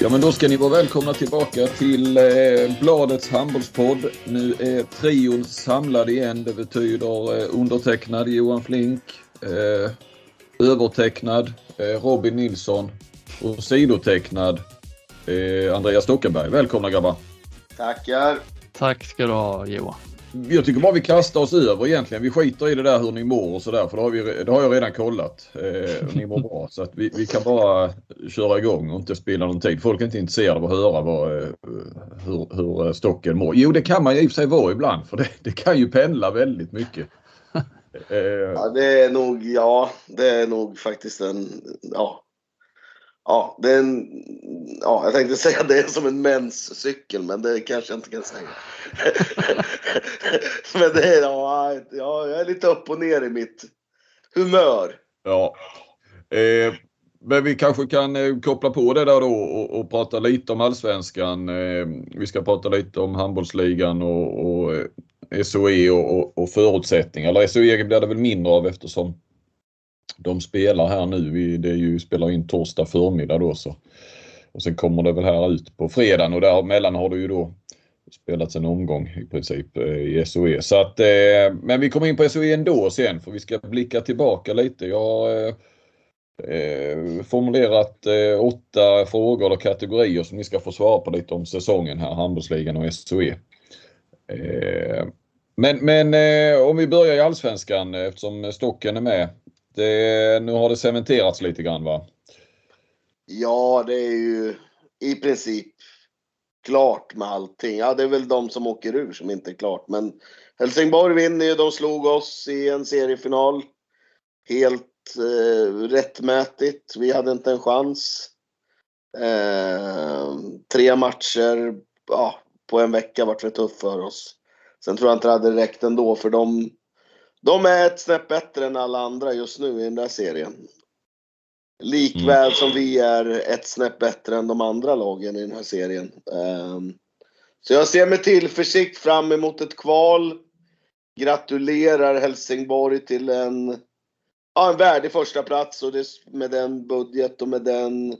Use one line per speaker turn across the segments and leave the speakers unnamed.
Ja, men då ska ni vara välkomna tillbaka till eh, Bladets handbollspodd. Nu är trion samlad igen. Det betyder eh, undertecknad Johan Flink, eh, övertecknad Robin Nilsson och sidotecknad Andreas Stockenberg. Välkomna grabbar!
Tackar!
Tack ska du ha Johan.
Jag tycker bara vi kastar oss över egentligen. Vi skiter i det där hur ni mår och sådär för det har, vi, det har jag redan kollat. Eh, ni mår bra så att vi, vi kan bara köra igång och inte spilla någon tid. Folk är inte intresserade av att höra vad, eh, hur, hur eh, stocken mår. Jo det kan man ju i och för sig vara ibland för det, det kan ju pendla väldigt mycket.
Eh, ja, det är nog, ja, det är nog faktiskt en, ja, Ja, det är en, ja, jag tänkte säga det är som en menscykel, men det kanske jag inte kan säga. men det är, ja, jag är lite upp och ner i mitt humör.
Ja. Eh, men vi kanske kan eh, koppla på det där då och, och prata lite om allsvenskan. Eh, vi ska prata lite om handbollsligan och, och eh, SOE och, och, och förutsättningar. Eller SOE blir det väl mindre av eftersom de spelar här nu. Vi, det är ju, spelar in torsdag förmiddag då så. Och sen kommer det väl här ut på fredagen och däremellan har det ju då spelats en omgång i princip eh, i SOE. Så att, eh, men vi kommer in på SOE ändå sen för vi ska blicka tillbaka lite. Jag har eh, formulerat eh, åtta frågor eller kategorier som ni ska få svara på lite om säsongen här, handbollsligan och SOE. Eh, men men eh, om vi börjar i Allsvenskan eftersom Stocken är med. Det, nu har det cementerats lite grann va?
Ja, det är ju i princip klart med allting. Ja, det är väl de som åker ur som inte är klart. Men Helsingborg vinner ju. De slog oss i en seriefinal. Helt eh, rättmätigt. Vi hade inte en chans. Eh, tre matcher ja, på en vecka vart för tufft för oss. Sen tror jag inte det hade räckt ändå för de de är ett snäpp bättre än alla andra just nu i den där serien. Likväl mm. som vi är ett snäpp bättre än de andra lagen i den här serien. Um, så jag ser med tillförsikt fram emot ett kval. Gratulerar Helsingborg till en, ja, en värdig första plats och det, med den budget och med den,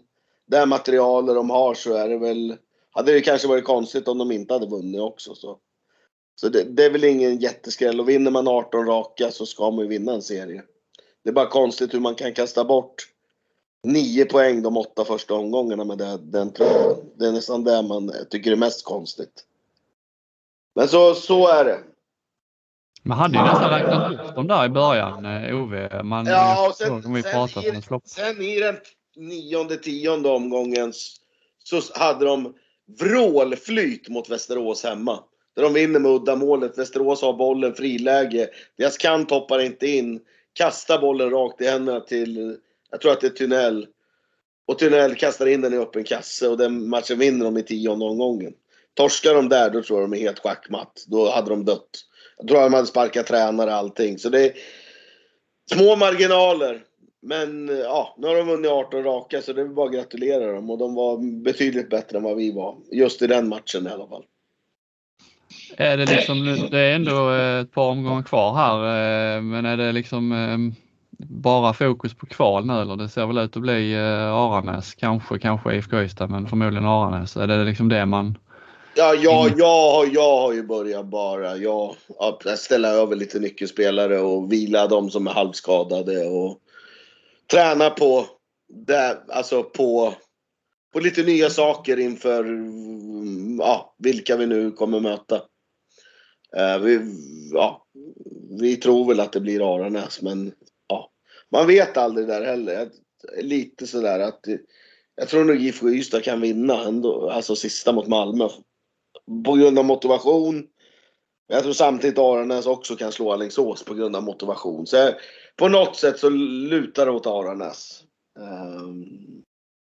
det materialet de har så är det väl, hade det kanske varit konstigt om de inte hade vunnit också. Så. Så det, det, är väl ingen jätteskräll. Och vinner man 18 raka så ska man ju vinna en serie. Det är bara konstigt hur man kan kasta bort 9 poäng de åtta första omgångarna med det, den truppen. Det är nästan det man tycker är mest konstigt. Men så, så är det.
Man hade ju nästan räknat bort dem där i början, eh, Ove. Man,
ja, och sen, vi sen, i, sen i den nionde, tionde omgången så hade de vrålflyt mot Västerås hemma. Där de vinner med uddamålet. Västerås har bollen, friläge. Deras kant hoppar inte in. Kastar bollen rakt i händerna till, jag tror att det är Tunnel. Och Tunnel kastar in den i öppen kasse och den matchen vinner de i tionde omgången. Torskar de där, då tror jag de är helt schackmatt. Då hade de dött. Jag tror att de hade sparkat tränare och allting. Så det är små marginaler. Men ja, nu har de vunnit 18 raka så det är bara att gratulera dem. Och de var betydligt bättre än vad vi var. Just i den matchen i alla fall.
Är det liksom, det är ändå ett par omgångar kvar här, eh, men är det liksom eh, bara fokus på kval nu eller det ser väl ut att bli eh, Aranäs, kanske, kanske IFK Ystad, men förmodligen Aranäs. Är det liksom det man
Ja, jag, jag, jag har ju börjat bara jag, ställa över lite nyckelspelare och vila de som är halvskadade och träna på, det, alltså på, på lite nya saker inför ja, vilka vi nu kommer möta. Eh, vi, ja, vi tror väl att det blir Aranäs men ja, man vet aldrig där heller. Lite sådär att jag tror nog IFK Ystad kan vinna ändå, alltså sista mot Malmö. På grund av motivation. Jag tror samtidigt Aranäs också kan slå Alingsås på grund av motivation. Så på något sätt så lutar det åt Aranäs. Um,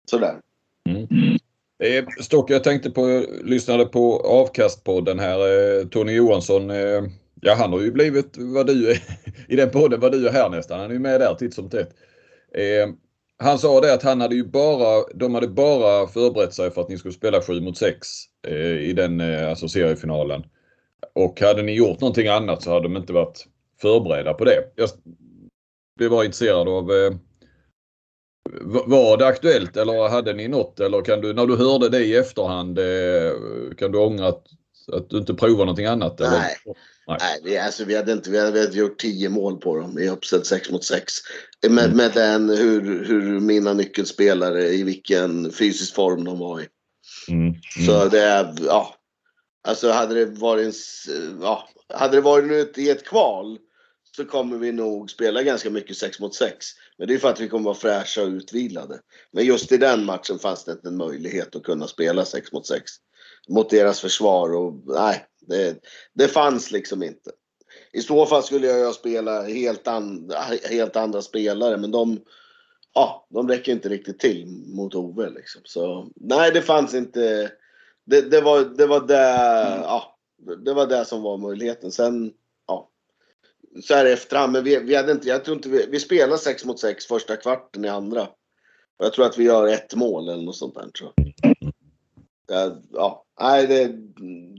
sådär.
Mm. Eh, Stock, Stocke, jag tänkte på, lyssnade på avkastpodden här. Eh, Tony Johansson, eh, ja han har ju blivit vad du är i den podden, vad du är här nästan. Han är ju med där titt som tätt. Han sa det att han hade ju bara, de hade bara förberett sig för att ni skulle spela 7 mot 6 i den alltså seriefinalen. Och hade ni gjort någonting annat så hade de inte varit förberedda på det. Jag blev bara intresserad av var det aktuellt eller hade ni något eller kan du när du hörde det i efterhand eh, kan du ångra att, att du inte provar någonting annat?
Nej.
Eller?
Nej, vi, alltså, vi, hade inte, vi hade gjort 10 mål på dem i uppställt 6 mot 6. Med,
Mm.
med den hur, hur mina nyckelspelare, i vilken fysisk form de var i.
Mm. Mm.
Så det ja. Alltså hade det varit en, ja, hade det varit nu ett- i ett kval så kommer vi nog spela ganska mycket 6 mot 6. Men det är för att vi kommer vara fräscha och utvilade. Men just i den matchen fanns det inte en möjlighet att kunna spela 6 mot 6. Mot deras försvar och nej, det, det fanns liksom inte. I så fall skulle jag spela helt, and, helt andra spelare men de, ja, de räcker inte riktigt till mot Ove liksom. Så nej, det fanns inte. Det, det var det var det, ja, det var det som var möjligheten. Sen. Så här i efterhand, men vi, vi hade inte, jag tror inte vi, vi spelade 6 mot 6 första kvarten i andra. Och jag tror att vi gör ett mål eller något sånt där tror jag. Det, ja, nej, det,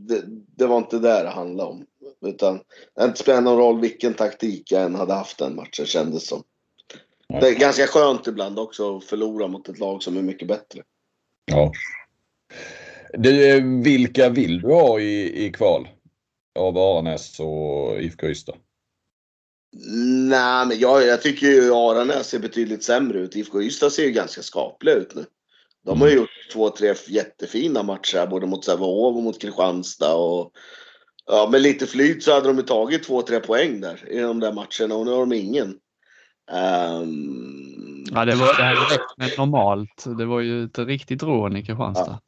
det, det var inte det det handlade om. Utan det spelat någon roll vilken taktik jag än hade haft den matchen kändes som. Det är ganska skönt ibland också att förlora mot ett lag som är mycket bättre.
Ja. Du, eh, vilka vill du ha i, i kval? Av Aranäs och IFK Ystad?
Nej, men jag, jag tycker ju Aranäs ser betydligt sämre ut. IFK Ystad ser ju ganska skapliga ut nu. De har ju gjort två, tre jättefina matcher här, både mot Sävehof och mot Kristianstad. Och, ja, med lite flyt så hade de ju tagit två, tre poäng där i de där matcherna och nu har de ingen. Ehm,
Ja, det, var, det räckt med normalt. Det var ju ett riktigt rån i Kristianstad.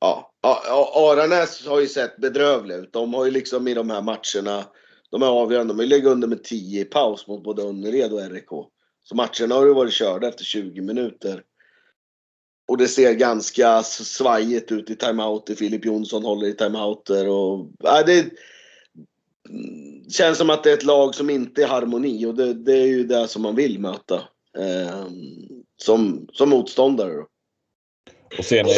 Ja, ja, ja, Aranäs har ju sett bedrövliga ut. De har ju liksom i de här matcherna, de är avgörande, de vill lägga under med 10 i paus mot både Önnered och RIK. Så matcherna har ju varit körda efter 20 minuter. Och det ser ganska svajigt ut i timeouter. Filip Jonsson håller i timeouter och... Ja, det mm, känns som att det är ett lag som inte är harmoni och det, det är ju det som man vill möta. Eh, som, som motståndare då.
Och sen eh,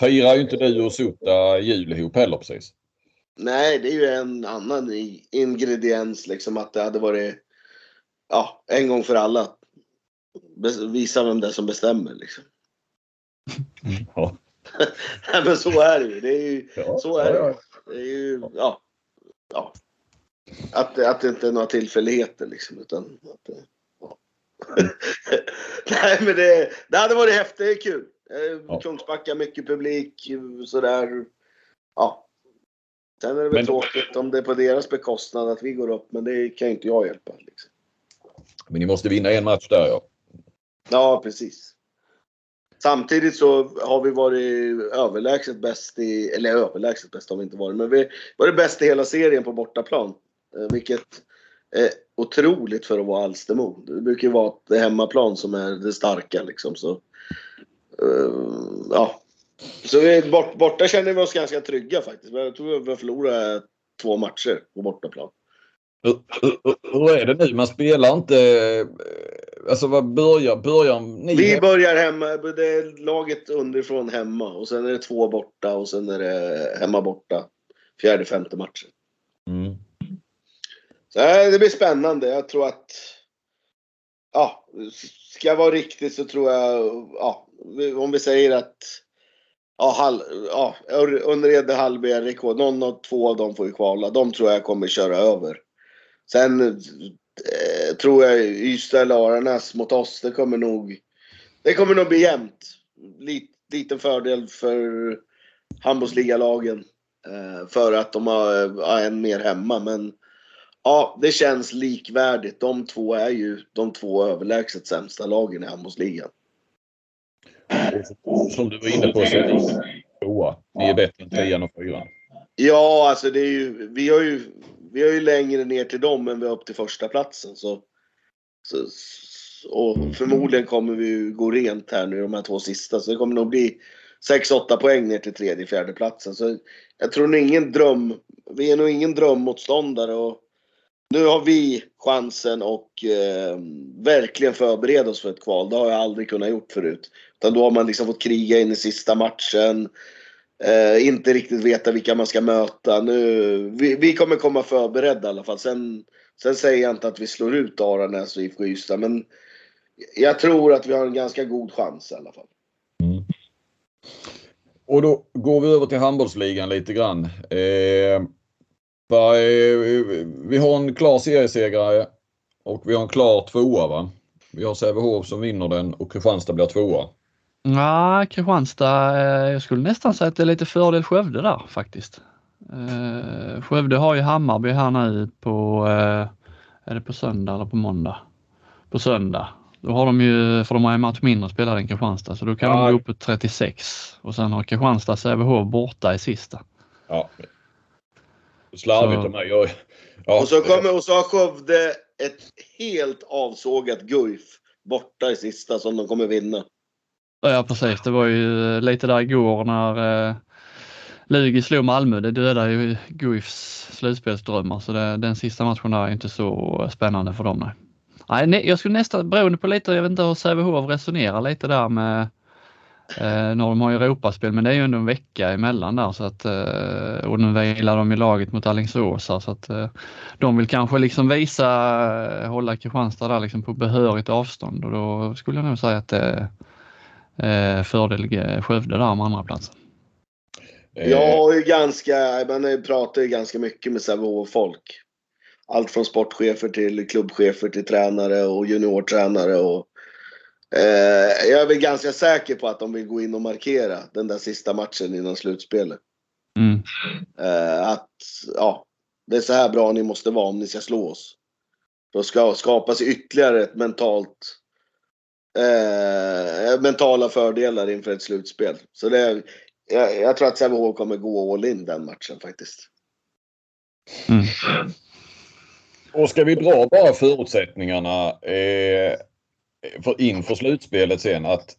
firar ju inte du och Sota jul ihop heller precis.
Nej, det är ju en annan ingrediens liksom att det hade varit ja, en gång för alla. Visa vem det är som bestämmer liksom.
Ja.
Nej men så är det ju. Det är ju
Ja,
så är
ja,
det. Det är ju, ja. ja. Att, det- att det inte är några tillfälligheter liksom utan att det, ja. Nej men det, det hade varit häftigt, det är kul. Eh,
Ja.
Kungsbacka, mycket publik, sådär. Ja. Sen är det väl
Men-
tråkigt om det är på deras bekostnad att vi går upp men det kan ju inte jag hjälpa. Liksom.
Men ni måste vinna en match där ja.
Ja, precis. Samtidigt så har vi varit överlägset bäst i, eller överlägset bäst har vi inte varit, men vi har varit bäst i hela serien på bortaplan. Eh, Vilket är otroligt för att vara Alstermo. Det brukar ju vara det hemmaplan som är det starka liksom. Så, eh, ja. Så vi, bort, borta känner vi oss ganska trygga faktiskt. Jag tror vi har förlorat två matcher på bortaplan.
Hur, hur, hur är det nu? Man spelar inte... eh, Alltså vad börjar, börjar ni?
Vi börjar hemma, det är laget underifrån hemma och sen är det två borta och sen är det hemma borta. Fjärde, femte matchen.
Mm.
Så äh, det blir spännande. Jag tror att, ja, ska jag vara riktigt så tror jag, ja, om vi säger att, ja, halv, ja Önnered, Hallby, RIK, någon av två av dem får ju kvala. De tror jag kommer köra över. Sen eh, tror jag Ystad eller Aranäs mot oss, det kommer nog, det kommer nog bli jämnt. Lit, liten fördel för handbollsligalagen. Eh, för att de har eh, ja, en mer hemma. Men ja, det känns likvärdigt. De två är ju de två överlägset sämsta lagen i handbollsligan.
Som du var inne på så är ni tvåa. Ni är bättre än trean och fyran.
Ja, alltså det är ju, vi har ju, vi har ju längre ner till dem än vi har upp till första platsen. Så så, och förmodligen kommer vi ju gå rent här nu de här två sista. Så det kommer nog bli 6-8 poäng ner till tredje, fjärde platsen. Så jag tror nog ingen dröm. Vi är nog ingen drömmotståndare. Och nu har vi chansen och eh, verkligen förbereda oss för ett kval. Det har jag aldrig kunnat gjort förut. Utan då har man liksom fått kriga in i sista matchen. Eh, inte riktigt veta vilka man ska möta. Nu, vi, vi kommer komma förberedda i alla fall. Sen, sen säger jag inte att vi slår ut Aranäs och IFK Ystad. Men jag tror att vi har en ganska god chans i alla fall. Mm.
Och då går vi över till handbollsligan lite grann. Eh, vi har en klar seriesegrare och vi har en klar tvåa va? Vi har Sävehof som vinner den och Kristianstad blir tvåa.
Ja, Kristianstad, eh, jag skulle nästan säga att det är lite fördel Skövde där faktiskt. Eh, Skövde har ju Hammarby här nu på, eh, är det på söndag eller på måndag? På söndag. Då har de ju, för de har en match mindre spelade än Kristianstad, så då kan ja. de gå upp på 36 och sen har Kristianstad Sävehof borta i sista.
Ja. Slarvigt av mig.
Ja. Och så kommer och så har Skövde ett helt avsågat Guif borta i sista som de kommer vinna.
Ja precis, det var ju lite där igår när eh, Lugi slog Malmö. Det dödade ju Guifs slutspelsdrömmar så det, den sista matchen där är inte så spännande för dem. Nej. Nej, jag skulle nästan, beroende på lite, jag vet inte hur Sävehof resonerar lite där med eh, när de har Europaspel, men det är ju ändå en vecka emellan där så att eh, och nu vilar de i laget mot Alingsås så att eh, de vill kanske liksom visa, eh, hålla Kristianstad där liksom på behörigt avstånd och då skulle jag nog säga att det är eh, fördel Skövde där om andra platsen.
Jag har ju ganska, man pratar ju ganska mycket med Sävehof-folk allt från sportchefer till klubbchefer till tränare och juniortränare. Och, eh, jag är väl ganska säker på att de vill gå in och markera den där sista matchen innan slutspelet. Mm. Eh, att ja, det är så här bra ni måste vara om ni ska slå oss. Då ska skapas ytterligare ett mentalt eh, mentala fördelar inför ett slutspel. Så det, jag, jag tror att Sävehof kommer gå all in den matchen faktiskt.
Mm. Och ska vi dra bara förutsättningarna eh, inför slutspelet sen att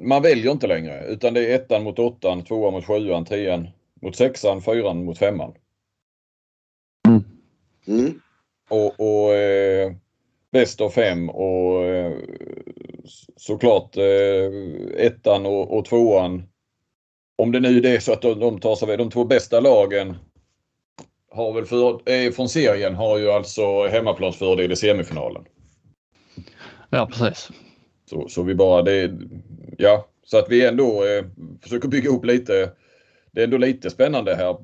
man väljer inte längre utan det är ettan mot åttan, tvåan mot sjuan, tian mot sexan, fyran mot femman. Mm. Och, och eh, bäst av fem och eh, såklart eh, ettan och, och tvåan. Om det nu är det så att de, de tar sig de två bästa lagen har väl för, eh, från serien har ju alltså hemmaplansfördel i semifinalen.
Ja precis.
Så, så vi bara det, ja så att vi ändå eh, försöker bygga upp lite. Det är ändå lite spännande här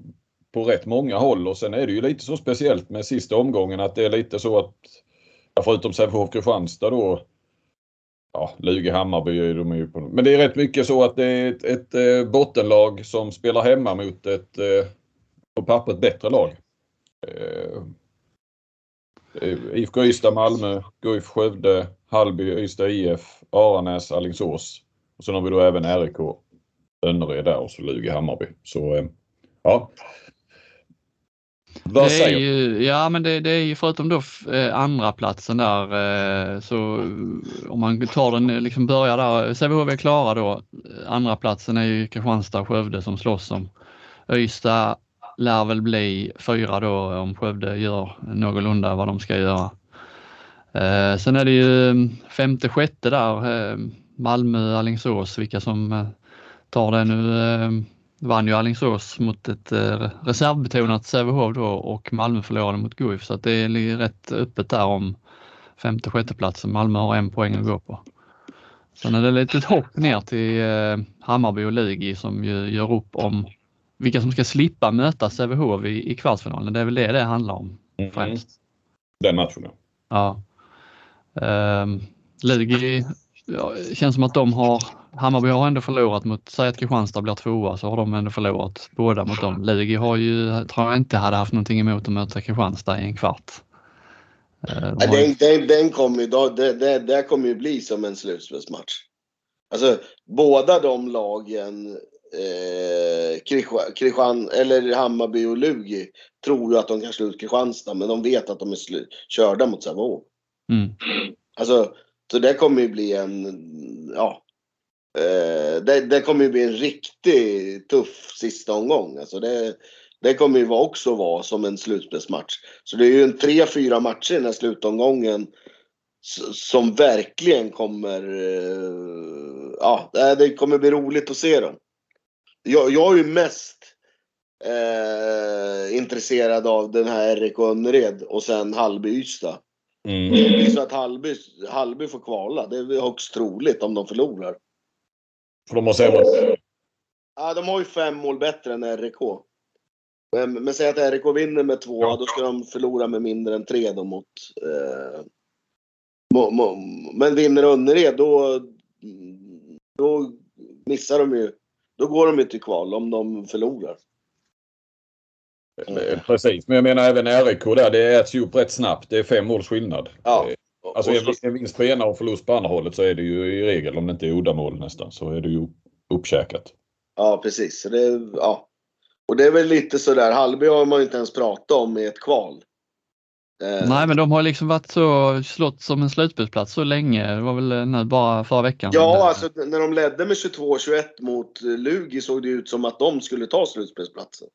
på rätt många håll och sen är det ju lite så speciellt med sista omgången att det är lite så att förutom Sävehof Kristianstad då Ja, Luge, Hammarby är de ju på. Men det är rätt mycket så att det är ett, ett, ett eh, bottenlag som spelar hemma mot ett eh, på pappret bättre lag. Eh, Eh, IFK Ystad, Malmö, Guif Skövde, Hallby, Ystad IF, Aranäs, Alingsås. Och sen har vi då även RIK Önnered där och så Lugi Hammarby. Så eh, ja.
Vad säger du? Ja men det, det, är ju förutom då eh, andra platsen där så om man tar den, liksom börjar där, Sävehof är klara då. Andra platsen är ju Kristianstad och Skövde som slåss om. Ystad, lär väl bli fyra då om Skövde gör någorlunda vad de ska göra. Eh, sen är det ju mm, femte, sjätte där, eh, Malmö, Allingsås, vilka som eh, tar det nu. Eh, vann ju Allingsås mot ett eh, reservbetonat Sävehof då och Malmö förlorade mot Guif så att det är rätt öppet där om femte, sjätte platsen. Malmö har en poäng att gå på. Sen är det ett litet hopp ner till eh, Hammarby och Lugi som ju gör upp om vilka som ska slippa möta Sävehof i, i kvartsfinalen. Det är väl det det handlar om mm. främst.
Den matchen
ja. Um, Lugi, ja, känns som att de har, Hammarby har ändå förlorat mot, säg att Kristianstad blir tvåa så har de ändå förlorat båda mot dem. Lugi har ju, tror jag inte hade haft någonting emot att möta Kristianstad i en kvart.
Uh, de den, den, den kommer ju, det, det, det kommer ju bli som en slutspelsmatch. Alltså båda de lagen eh, Kristian, eller Hammarby och Lugi tror ju att de kan slå ut Kristianstad men de vet att de är körda mot Sävehof. Mm. Alltså, så det kommer ju bli en, ja. Eh, det, det kommer ju bli en riktigt tuff sista omgång. Alltså det, det kommer ju också vara som en slutspelsmatch. Så det är ju en tre, fyra matcher i den här slutomgången som verkligen kommer... eh, Ja, det kommer bli roligt att se dem. Jag, jag är ju mest eh, intresserad av den här RIK Önnered och sen Hallby-Ystad.
Mm.
Det blir så att Hallby, Hallby får kvala. Det är högst troligt om de förlorar.
För de har sämre.
Ja, de har ju fem mål bättre än RIK. Men, men säg att RIK vinner med två,
Ja.
då ska de förlora med mindre än tre då mot... Eh, mo, mo, men vinner Önnered då, då missar de ju. Då går de till kval om de förlorar.
Precis, men jag menar även RIK där. Det äts ju upp rätt snabbt. Det är fem måls skillnad.
Ja.
Eh, Alltså
och så-
en vinst på ena och förlust på andra hållet så är det ju i regel, om det inte är uddamål nästan, så är det ju uppkäkat.
Ja, precis. Så det, ja. Och det är väl lite sådär, Hallby har man ju inte ens pratat om i ett kval. Eh,
Nej, men de har liksom varit så slått som en slutspelsplats så länge. Det var väl nu bara förra veckan.
Ja, alltså när de ledde med 22-21 mot eh, Lugi såg det ut som att de skulle ta slutspelsplatsen.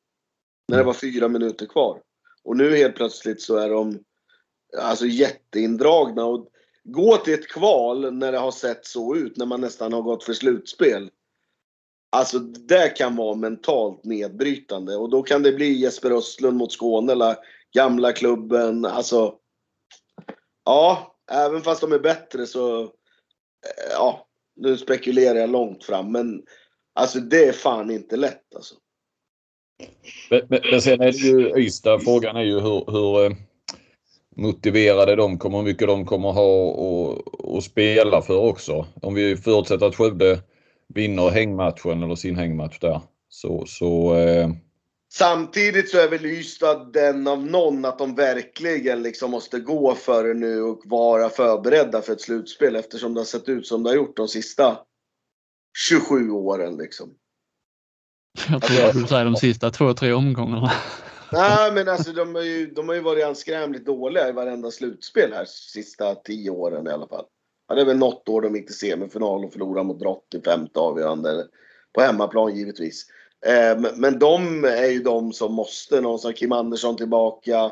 När det var fyra minuter kvar. Och nu helt plötsligt så är de alltså jätteindragna. Och gå till ett kval när det har sett så ut, när man nästan har gått för slutspel. Alltså det kan vara mentalt nedbrytande och då kan det bli Jesper Östlund mot Skåne eller gamla klubben. Alltså. Ja, även fast de är bättre så. Eh, ja, nu spekulerar jag långt fram men alltså det är fan inte lätt alltså.
Men, men, men sen är det ju Ystad. Frågan är ju hur, hur eh, motiverade de kommer, hur mycket de kommer ha och, och spela för också. Om vi förutsätter att Skövde vinner hängmatchen eller sin hängmatch där. Så, så eh,
Samtidigt så är väl Ystad den av någon att de verkligen liksom måste gå för det nu och vara förberedda för ett slutspel eftersom det har sett ut som det har gjort de sista 27 åren liksom.
Jag tror jag skulle säga de sista två, tre omgångarna.
Nej men alltså de har ju, de har ju varit anskrämligt dåliga i varenda slutspel här sista 10 åren i alla fall. Ja, det är väl något år de gick till semifinal och förlorade mot Drott i femte avgörande. På hemmaplan givetvis. Eh, men, de är ju de som måste. Någon som Kim Andersson tillbaka.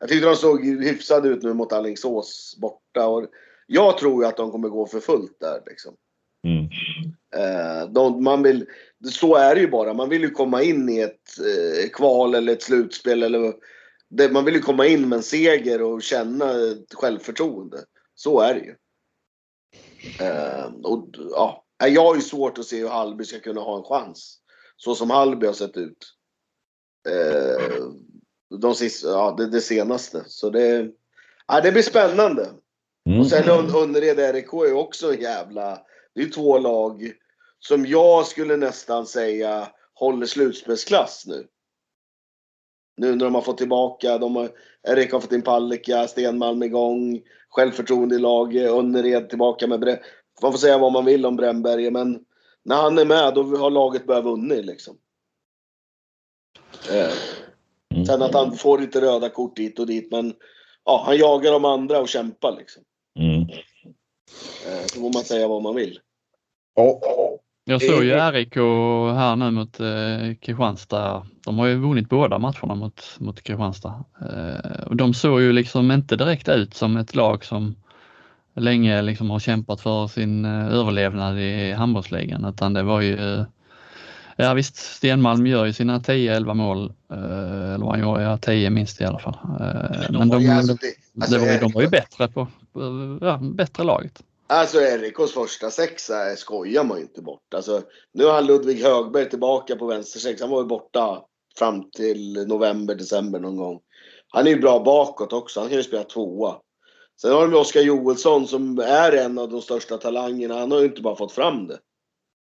Jag tyckte de såg hyfsade ut nu mot Alingsås borta. Och jag tror ju att de kommer gå för fullt där liksom.
mm.
Eh, de, man vill, så är det ju bara. Man vill ju komma in i ett eh, kval eller ett slutspel. Eller, man vill ju komma in med en seger och känna ett självförtroende. Så är det ju. Och, ja, jag har ju svårt att se hur Hallby ska kunna ha en chans. Så som Hallby har sett ut. Eh, de sista, ja, det, det senaste. Så det, ja, det blir spännande.
Mm.
Och sen Önnered RIK är också en jävla... Det är två lag som jag skulle nästan säga håller slutspelsklass nu. Nu när de har fått tillbaka, de har, RIK har fått in Palicka, Stenmalm igång, självförtroende i laget, Önnered tillbaka med Bre- Man får säga vad man vill om Brännberger men när han är med då har laget börjat vunnit liksom. Eh,
Mm.
sen att han får lite röda kort dit och dit men ja, han jagar de andra och kämpar liksom.
Mm.
Eh, Så får man säga vad man vill.
Ja.
Jag såg ju
Eh,
RIK här nu mot eh, Kristianstad. De har ju vunnit båda matcherna mot, mot Kristianstad. Eh, och de såg ju liksom inte direkt ut som ett lag som länge liksom har kämpat för sin eh, överlevnad i handbollsligan utan det var ju eh, Ja visst, Stenmalm gör ju sina 10-11 mål. Eh, eller han gör, ja 10 minst i alla fall. Men de,
ju-
de,
alltså, det- alltså,
det var, ju- de var ju
RIK
bättre på, ja, bättre laget.
Alltså RIKs första sexa skojar man ju inte bort. Alltså, nu har Ludvig Högberg tillbaka på vänstersex. Han var ju borta fram till november, december någon gång. Han är ju bra bakåt också. Han kan ju spela tvåa. Sen har de Oskar Joelsson som är en av de största talangerna. Han har ju inte bara fått fram det.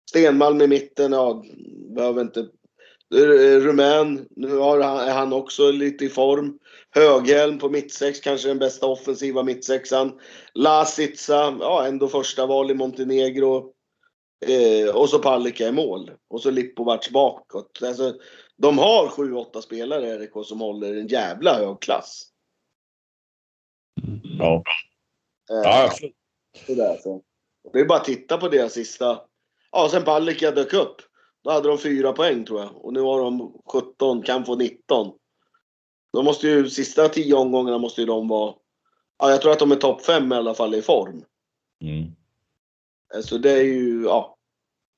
Stenmalm i mitten, ja, behöver inte... Eh, Rumän, nu har han, är han också lite i form. Höghelm på mittsex, kanske den bästa offensiva mittsexan. Lasica, ja ändå första val i Montenegro. Eh, och så Palicka i mål. Och så Lipovac bakåt. Alltså, de har 7-8 spelare RIK som håller en jävla hög klass.
Ja. Ja, absolut.
Sådär, så. Det är bara att titta på deras sista. Ja, sen Palicka dök upp. Då hade de fyra poäng tror jag. Och nu har de 17, kan få 19. De måste ju, sista tio omgångarna måste ju de vara... Ja, jag tror att de är topp fem i alla fall i form.
Mm.
Eh, Så det är ju, ja.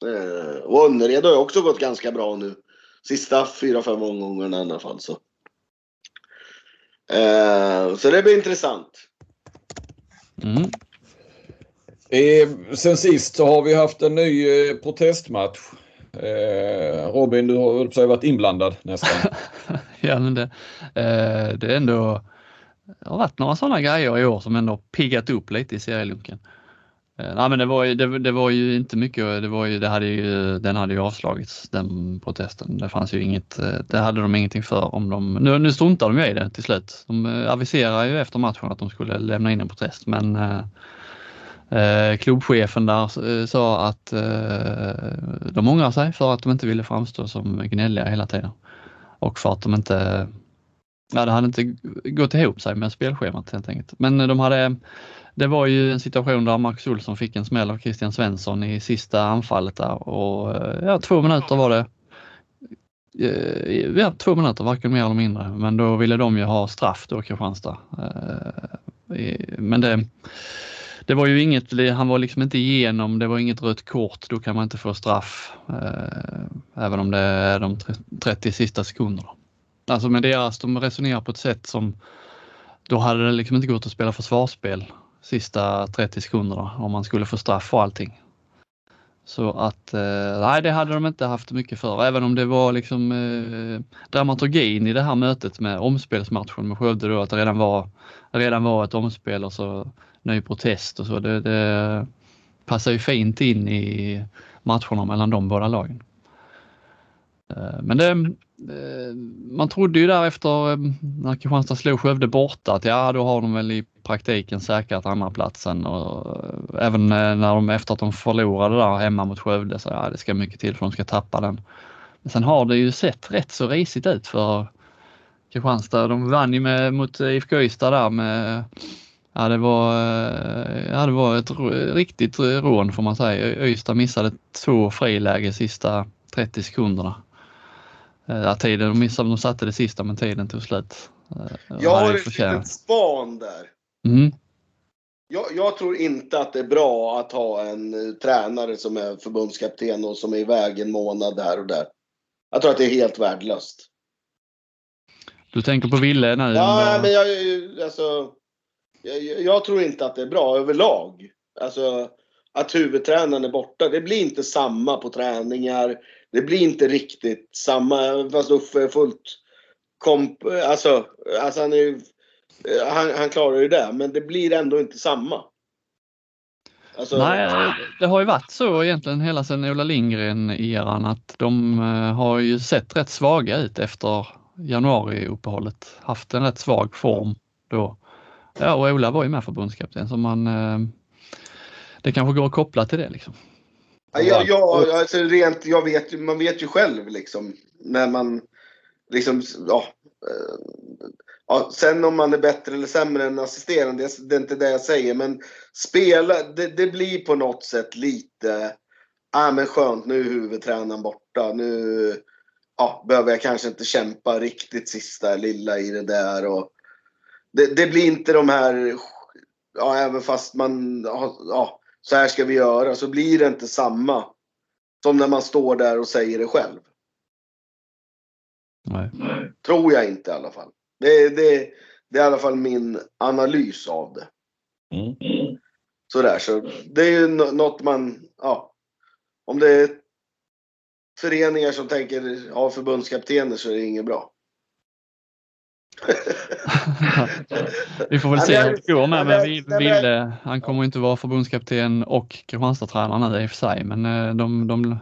Eh, Och Önnered har ju också gått ganska bra nu. Sista fyra, fem omgångarna i alla fall. Så, Eh, så det blir intressant.
Mm.
Eh, sen sist så har vi haft en ny eh, protestmatch. Eh, Robin, du har väl varit inblandad nästan.
Ja, men det, eh, det är ändå det har varit några sådana grejer i år som ändå piggat upp lite i serielunken. Eh, nej, men det var, ju, det, det var ju inte mycket, det var ju, det hade ju, den hade ju avslagits den protesten. Det fanns ju inget, eh, det hade de ingenting för om de, nu, nu struntar de ju i det till slut. De eh, aviserar ju efter matchen att de skulle lämna in en protest men eh, klubbchefen där sa att eh, de ångrar sig för att de inte ville framstå som gnälliga hela tiden. Och för att de inte, ja det hade inte gått ihop sig med spelschemat helt enkelt. Men de hade, det var ju en situation där Max Olsson fick en smäll av Christian Svensson i sista anfallet där och eh, ja, två minuter var det. Eh, ja, två minuter, varken mer eller mindre. Men då ville de ju ha straff då, Kristianstad. Eh, men det, det var ju inget, han var liksom inte igenom, det var inget rött kort, då kan man inte få straff. Även om det är de 30 sista sekunderna. Alltså med deras, de resonerar på ett sätt som, då hade det liksom inte gått att spela försvarsspel sista 30 sekunderna om man skulle få straff och allting. Så att, eh, nej det hade de inte haft mycket för, även om det var liksom eh, dramaturgin i det här mötet med omspelsmatchen med Skövde då, att det redan var, redan var ett omspel och så ny protest och så. Det, det passar ju fint in i matcherna mellan de båda lagen. Eh, Men det, Eh, man trodde ju där efter eh, när Kristianstad slog Skövde borta att ja, då har de väl i praktiken säkrat andra platsen och eh, även när de efter att de förlorade där hemma mot Skövde så ja, det ska mycket till för att de ska tappa den. Men sen har det ju sett rätt så risigt ut för Kristianstad. De vann ju med, mot IFK Ystad där med Ja det var, ja, det var ett riktigt rån får man säga. Ystad missade två friläge sista 30 sekunderna. Eh, Ja, tiden, de missade, de satte det sista men tiden tog slut. Eh,
Jag har ett litet span där.
Mm.
Jag, jag tror inte att det är bra att ha en eh, tränare som är förbundskapten och som är iväg en månad där och där. Jag tror att det är helt värdelöst.
Du tänker på Ville nu?
Ja, men jag, alltså, jag, jag tror inte att det är bra överlag. Alltså, att huvudtränaren är borta, det blir inte samma på träningar. Det blir inte riktigt samma, fast Uffe är fullt komp... Alltså, alltså han, är, ju- eh, han, han klarar ju det, men det blir ändå inte samma. Alltså,
Nej, det har ju varit så egentligen hela sedan Ola Lindgren-eran att de eh, har ju sett rätt svaga ut efter januariuppehållet. Haft en rätt svag form då. Ja, och Ola var ju med förbundskapten så man eh, det kanske går att koppla till det liksom.
Ja, jag, alltså rent, jag vet, man vet ju själv liksom när man liksom, ja, eh, ja. Sen om man är bättre eller sämre än assisterande, det, är inte det jag säger. Men spela, det, det blir på något sätt lite, ja men skönt nu är huvudtränaren borta. Nu ja, behöver jag kanske inte kämpa riktigt sista lilla i det där. Och det, det blir inte de här, ja även fast man, ja så här ska vi göra, så blir det inte samma som när man står där och säger det själv.
Nej.
Tror jag inte i alla fall. Det, det, det är i alla fall min analys av det.
Mm.
Sådär, så det är ju nå- något man, ja. Om det är föreningar som tänker ha förbundskaptener så är det inget bra.
Vi får väl se hur det går med,
men-
Vi- Ville. Han kommer inte vara förbundskapten och Kristianstad-tränare nu i och för sig, men eh, de, de,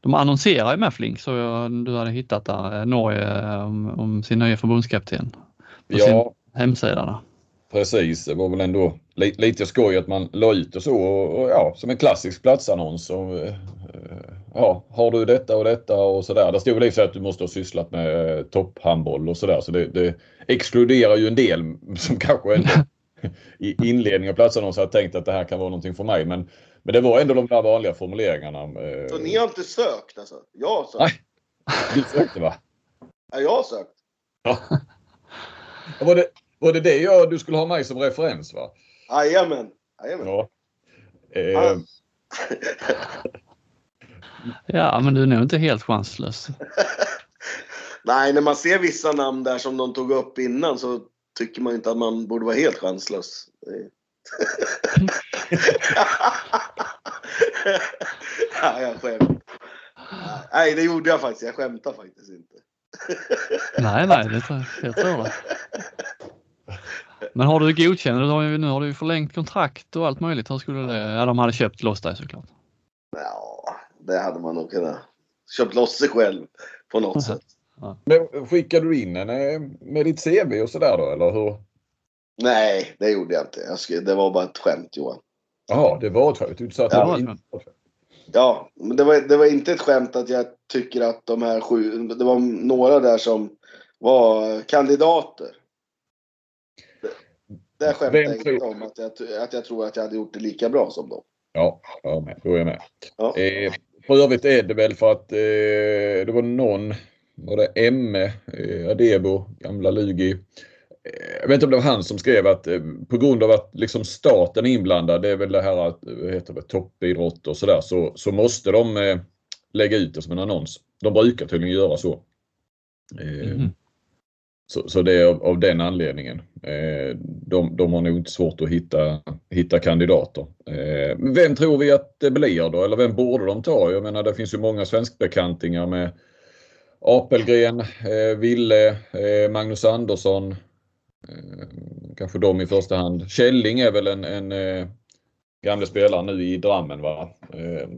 de annonserar ju med Flink så jag, du hade hittat där eh, Norge eh, om, om sin nya förbundskapten på sin
Ja,
hemsida. Där.
Precis. Det var väl ändå li lite skoj att man la ut och så. Och, och, ja, som en klassisk platsannons. Och, eh, ja, har du detta och detta och sådär. Det stod väl i sig att du måste ha sysslat med eh, topphandboll och sådär. Så det, det exkluderar ju en del som kanske ändå i inledningen av platsannons hade tänkt att det här kan vara någonting för mig. Men, men det var ändå de där vanliga formuleringarna. eh,
Så ni har inte sökt alltså? Jag har sökt.
Nej. Du sökte va?
Ja, jag har sökt.
Ja. Var det var det, det jag, du skulle ha mig som referens va?
Jajamän. Jajamän.
Ja. Eh,
Ja.
Men du är nog inte helt chanslös.
Nej, när man ser vissa namn där som de tog upp innan så tycker man inte att man borde vara helt chanslös. Ja, jag skämtar. Nej, det gjorde jag faktiskt. Jag skämtar faktiskt inte.
Nej, nej, det tror jag, jag tror det. Men har du ju, nu har du ju förlängt kontrakt och allt möjligt. Hur skulle det? Ja, de hade köpt loss dig såklart.
Ja, det hade man nog kunnat köpt loss sig själv på något sätt.
men skickade du in en eh, med ditt CV och sådär då eller hur?
Nej, det gjorde jag inte. Jag skulle, det var bara ett skämt Johan.
Jaha, det var ett skämt. Du sa att
Ja,
det var
det
inte
var
ett skämt.
Ja, men det var, det var inte ett skämt att jag tycker att de här sju, det var några där som var kandidater. Skämtade
Vem
jag
tror-
inte om, att jag, att jag tror att jag hade gjort det lika bra som dem.
Ja, jag är med. Då är jag med.
Ja.
Eh, för övrigt är det väl för att eh, det var någon, var det Emme eh, Adebo, gamla Lugi. Eh, jag vet inte om det var han som skrev att eh, på grund av att liksom staten är inblandad, det är väl det här att, eh, heter det, toppidrott och sådär, så, så måste de lägga ut det som en annons. De brukar tydligen göra så.
Mhm.
så, så det är av, av den anledningen. Eh, de, de har nog inte svårt att hitta, hitta kandidater. Eh, vem tror vi att det blir då? Eller vem borde de ta? Jag menar det finns ju många svenskbekantingar med Apelgren, eh, Ville, eh, Magnus Andersson. Eh, kanske de i första hand. Källing är väl en, en eh, gamle spelare nu i Drammen va? Eh,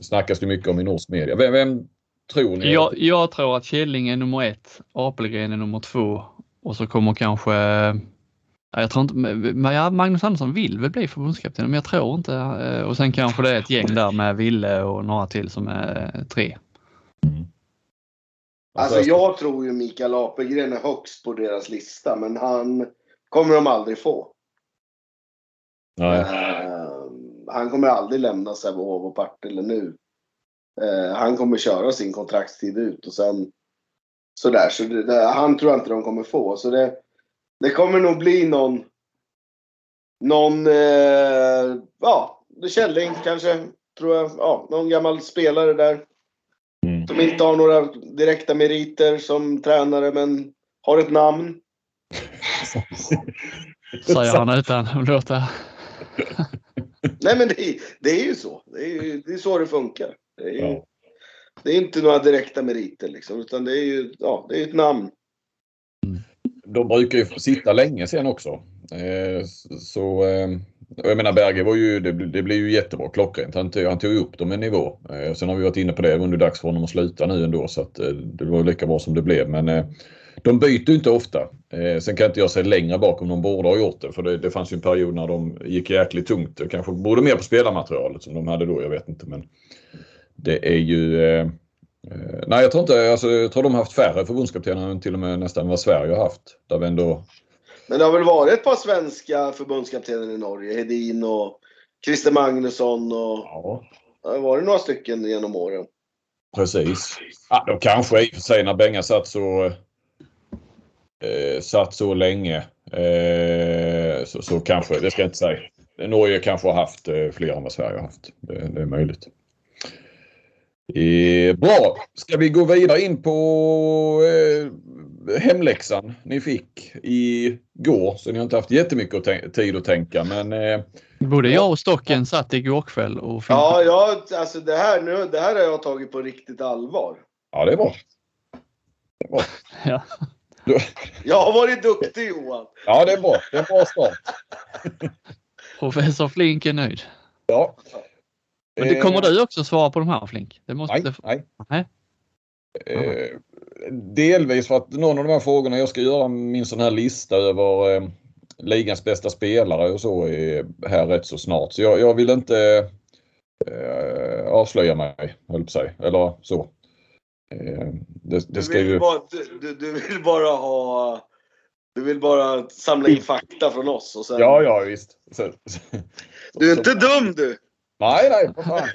snackas det mycket om i norsk media. Vem, vem tror ni?
Jag, jag tror att Källing är nummer ett, Apelgren är nummer två och så kommer kanske jag tror inte, men ja, Magnus Andersson vill väl bli förbundskapten men jag tror inte eh, och sen kanske det är ett gäng där med Ville och några till som är eh, tre.
Alltså jag tror ju Mikael Apelgren är högst på deras lista, men han kommer de aldrig få.
Nej.
Eh, han kommer aldrig lämna Sävehof och Partille nu. Han kommer köra sin kontraktstid ut och sen sådär. Så det, det, han tror jag inte de kommer få. Så det, det kommer nog bli någon någon, eh, ja, Källing kanske, tror jag. Ja, någon gammal spelare där.
Mm.
Som inte har några direkta meriter som tränare men har ett namn.
Säger han utan att låta...
Nej men det, är- det är ju så. Det är ju det är så det funkar. Det är, ju, det är inte några direkta meriter liksom. Utan det är ju ja, det är ett namn
de brukar ju sitta länge sen också. Eh, så eh, jag menar Berge var ju, det, det blev ju jättebra, klockrent. Han, tog- han tog upp dem en nivå. Eh, sen har vi varit inne på det, det var dags för honom att sluta nu ändå så att eh, det var lika bra som det blev. Men eh, de byter ju inte ofta. Eh, sen kan inte jag se längre bak om de borde ha gjort det för det, det fanns ju en period när de gick jäkligt tungt. Det kanske berodde mer på spelarmaterialet som de hade då, jag vet inte. Men det är ju Eh, nej, jag tror inte, alltså, jag tror de har haft färre förbundskaptener än till och med nästan vad Sverige har haft. Där vi ändå,
Men det har väl varit ett par svenska förbundskaptener i Norge. Hedin och Christer Magnusson och
ja,
det har varit några stycken genom åren.
precis. Ja, de kanske i och för sig när Benga satt så, eh, satt så länge eh, så, så kanske, det ska jag inte säga. Norge kanske har haft eh, fler än vad Sverige har haft. Det, det är möjligt. Eh, bra, ska vi gå vidare in på eh, hemläxan ni fick igår. Så ni har inte haft jättemycket att tid att tänka men eh,
Både jag och Stocken satt igår kväll och
Ja, jag, alltså det här, nu, det här har jag tagit på riktigt allvar.
ja det är bra. Det är bra.
Ja.
Du-
Jag har varit duktig Johan.
Ja det är bra. Det är en bra start.
Professor Flink är nöjd.
Ja.
Men det
Eh,
kommer du också svara på de här Flink? Det måste,
Nej,
det,
nej.
Nej.
Eh, delvis för att någon av de här frågorna, jag ska göra min sån här lista över eh, ligans bästa spelare och så är här rätt så snart. Så jag, jag vill inte eh, avslöja mig, höll på säga. Eller så. Eh, det, det
Du
ska
vill,
ju...
bara, du, du, vill bara ha Du vill bara samla in fakta från oss och sen...
Ja, ja visst. Så,
Du är inte dum du!
Nej, nej, för fan.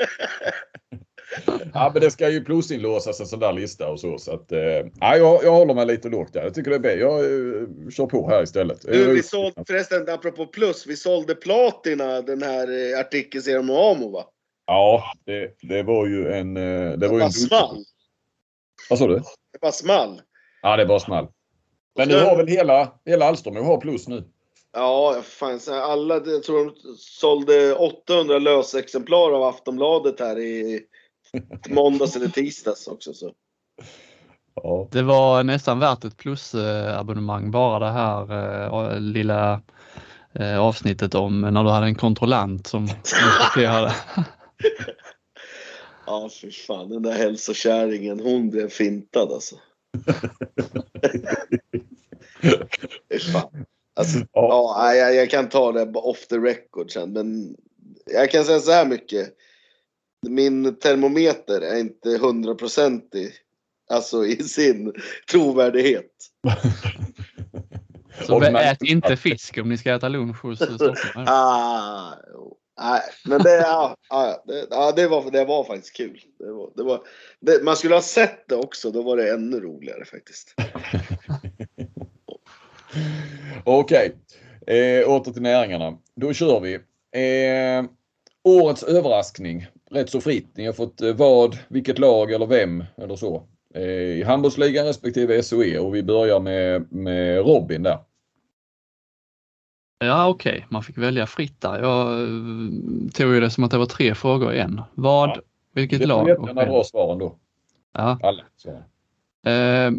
Ja, men det ska ju plusinlåsas en sån där lista och så. så att, eh, ja, jag, jag håller mig lite lågt där. Jag tycker det är bra. Jag eh, kör på här istället.
Du, vi sålde, förresten, apropå plus, vi sålde Platina, den här eh, artikelserien om Amo va?
Ja, det, det var ju en... eh, Det
Det
var
bara
en
small.
Vad sa du?
Det bara small.
Ja, det bara small. Men nu har väl hela, hela Alstom har plus nu.
Ja, fan, alla, jag tror de sålde 800 lösexemplar av Aftonbladet här i måndags eller tisdags också. Så.
Ja.
Det var nästan värt ett plusabonnemang bara det här eh, lilla eh, avsnittet om när du hade en kontrollant som diskuterade.
Ja, fy fan, den där hälsokärringen, hon blev fintad alltså. Fy fan. Alltså,
Ja.
ja, jag, jag kan ta det off the record sen, men jag kan säga så här mycket. Min termometer är inte hundraprocentig, alltså i sin trovärdighet.
Så
Och
ät inte fisk om ni ska äta lunch hos Stockholm.
Ah, nej, men det, ja, ja, det, ja, det, var, det var faktiskt kul. Det var, det var, det, man skulle ha sett det också, då var det ännu roligare faktiskt.
Okej, eh, åter till näringarna. Då kör vi. Eh, årets överraskning. Rätt så fritt. Ni har fått eh, vad, vilket lag eller vem eller så. Eh, I handbollsligan respektive SOE och vi börjar med, med Robin där.
Ja okej, man fick välja fritt där. Jag eh, tog ju det som att det var tre frågor i en. Vad,
Ja.
vilket lag och vem?
dra svaren då.
Ja.
Alla. Så.
Eh,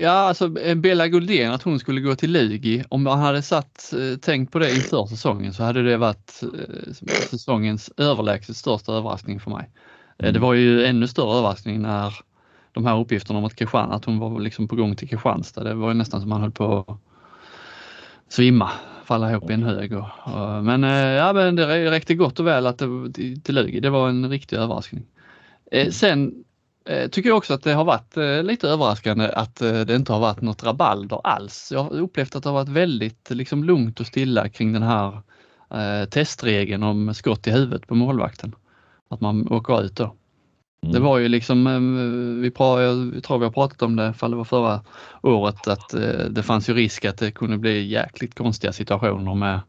ja, alltså eh, Bella Guldén, att hon skulle gå till Lugi. Om man hade satt, eh, tänkt på det inför säsongen så hade det varit eh, säsongens överlägset största överraskning för mig.
Mm.
Det var ju ännu större överraskning när de här uppgifterna om att, Kristian, att hon var liksom på gång till Kristianstad. Det var ju nästan som man höll på att svimma, falla ihop i en hög. Och, och, men, ja, men det räckte gott och väl att det till, Lugi. Det var en riktig överraskning. Eh, sen tycker jag också att det har varit eh, lite överraskande att eh, det inte har varit något rabalder alls. Jag har upplevt att det har varit väldigt liksom, lugnt och stilla kring den här eh, testregeln om skott i huvudet på målvakten. Att man åker ut då.
Mm.
Det var ju liksom, eh, vi pra, jag tror vi har pratat om det, fall det var förra året, att eh, det fanns ju risk att det kunde bli jäkligt konstiga situationer med,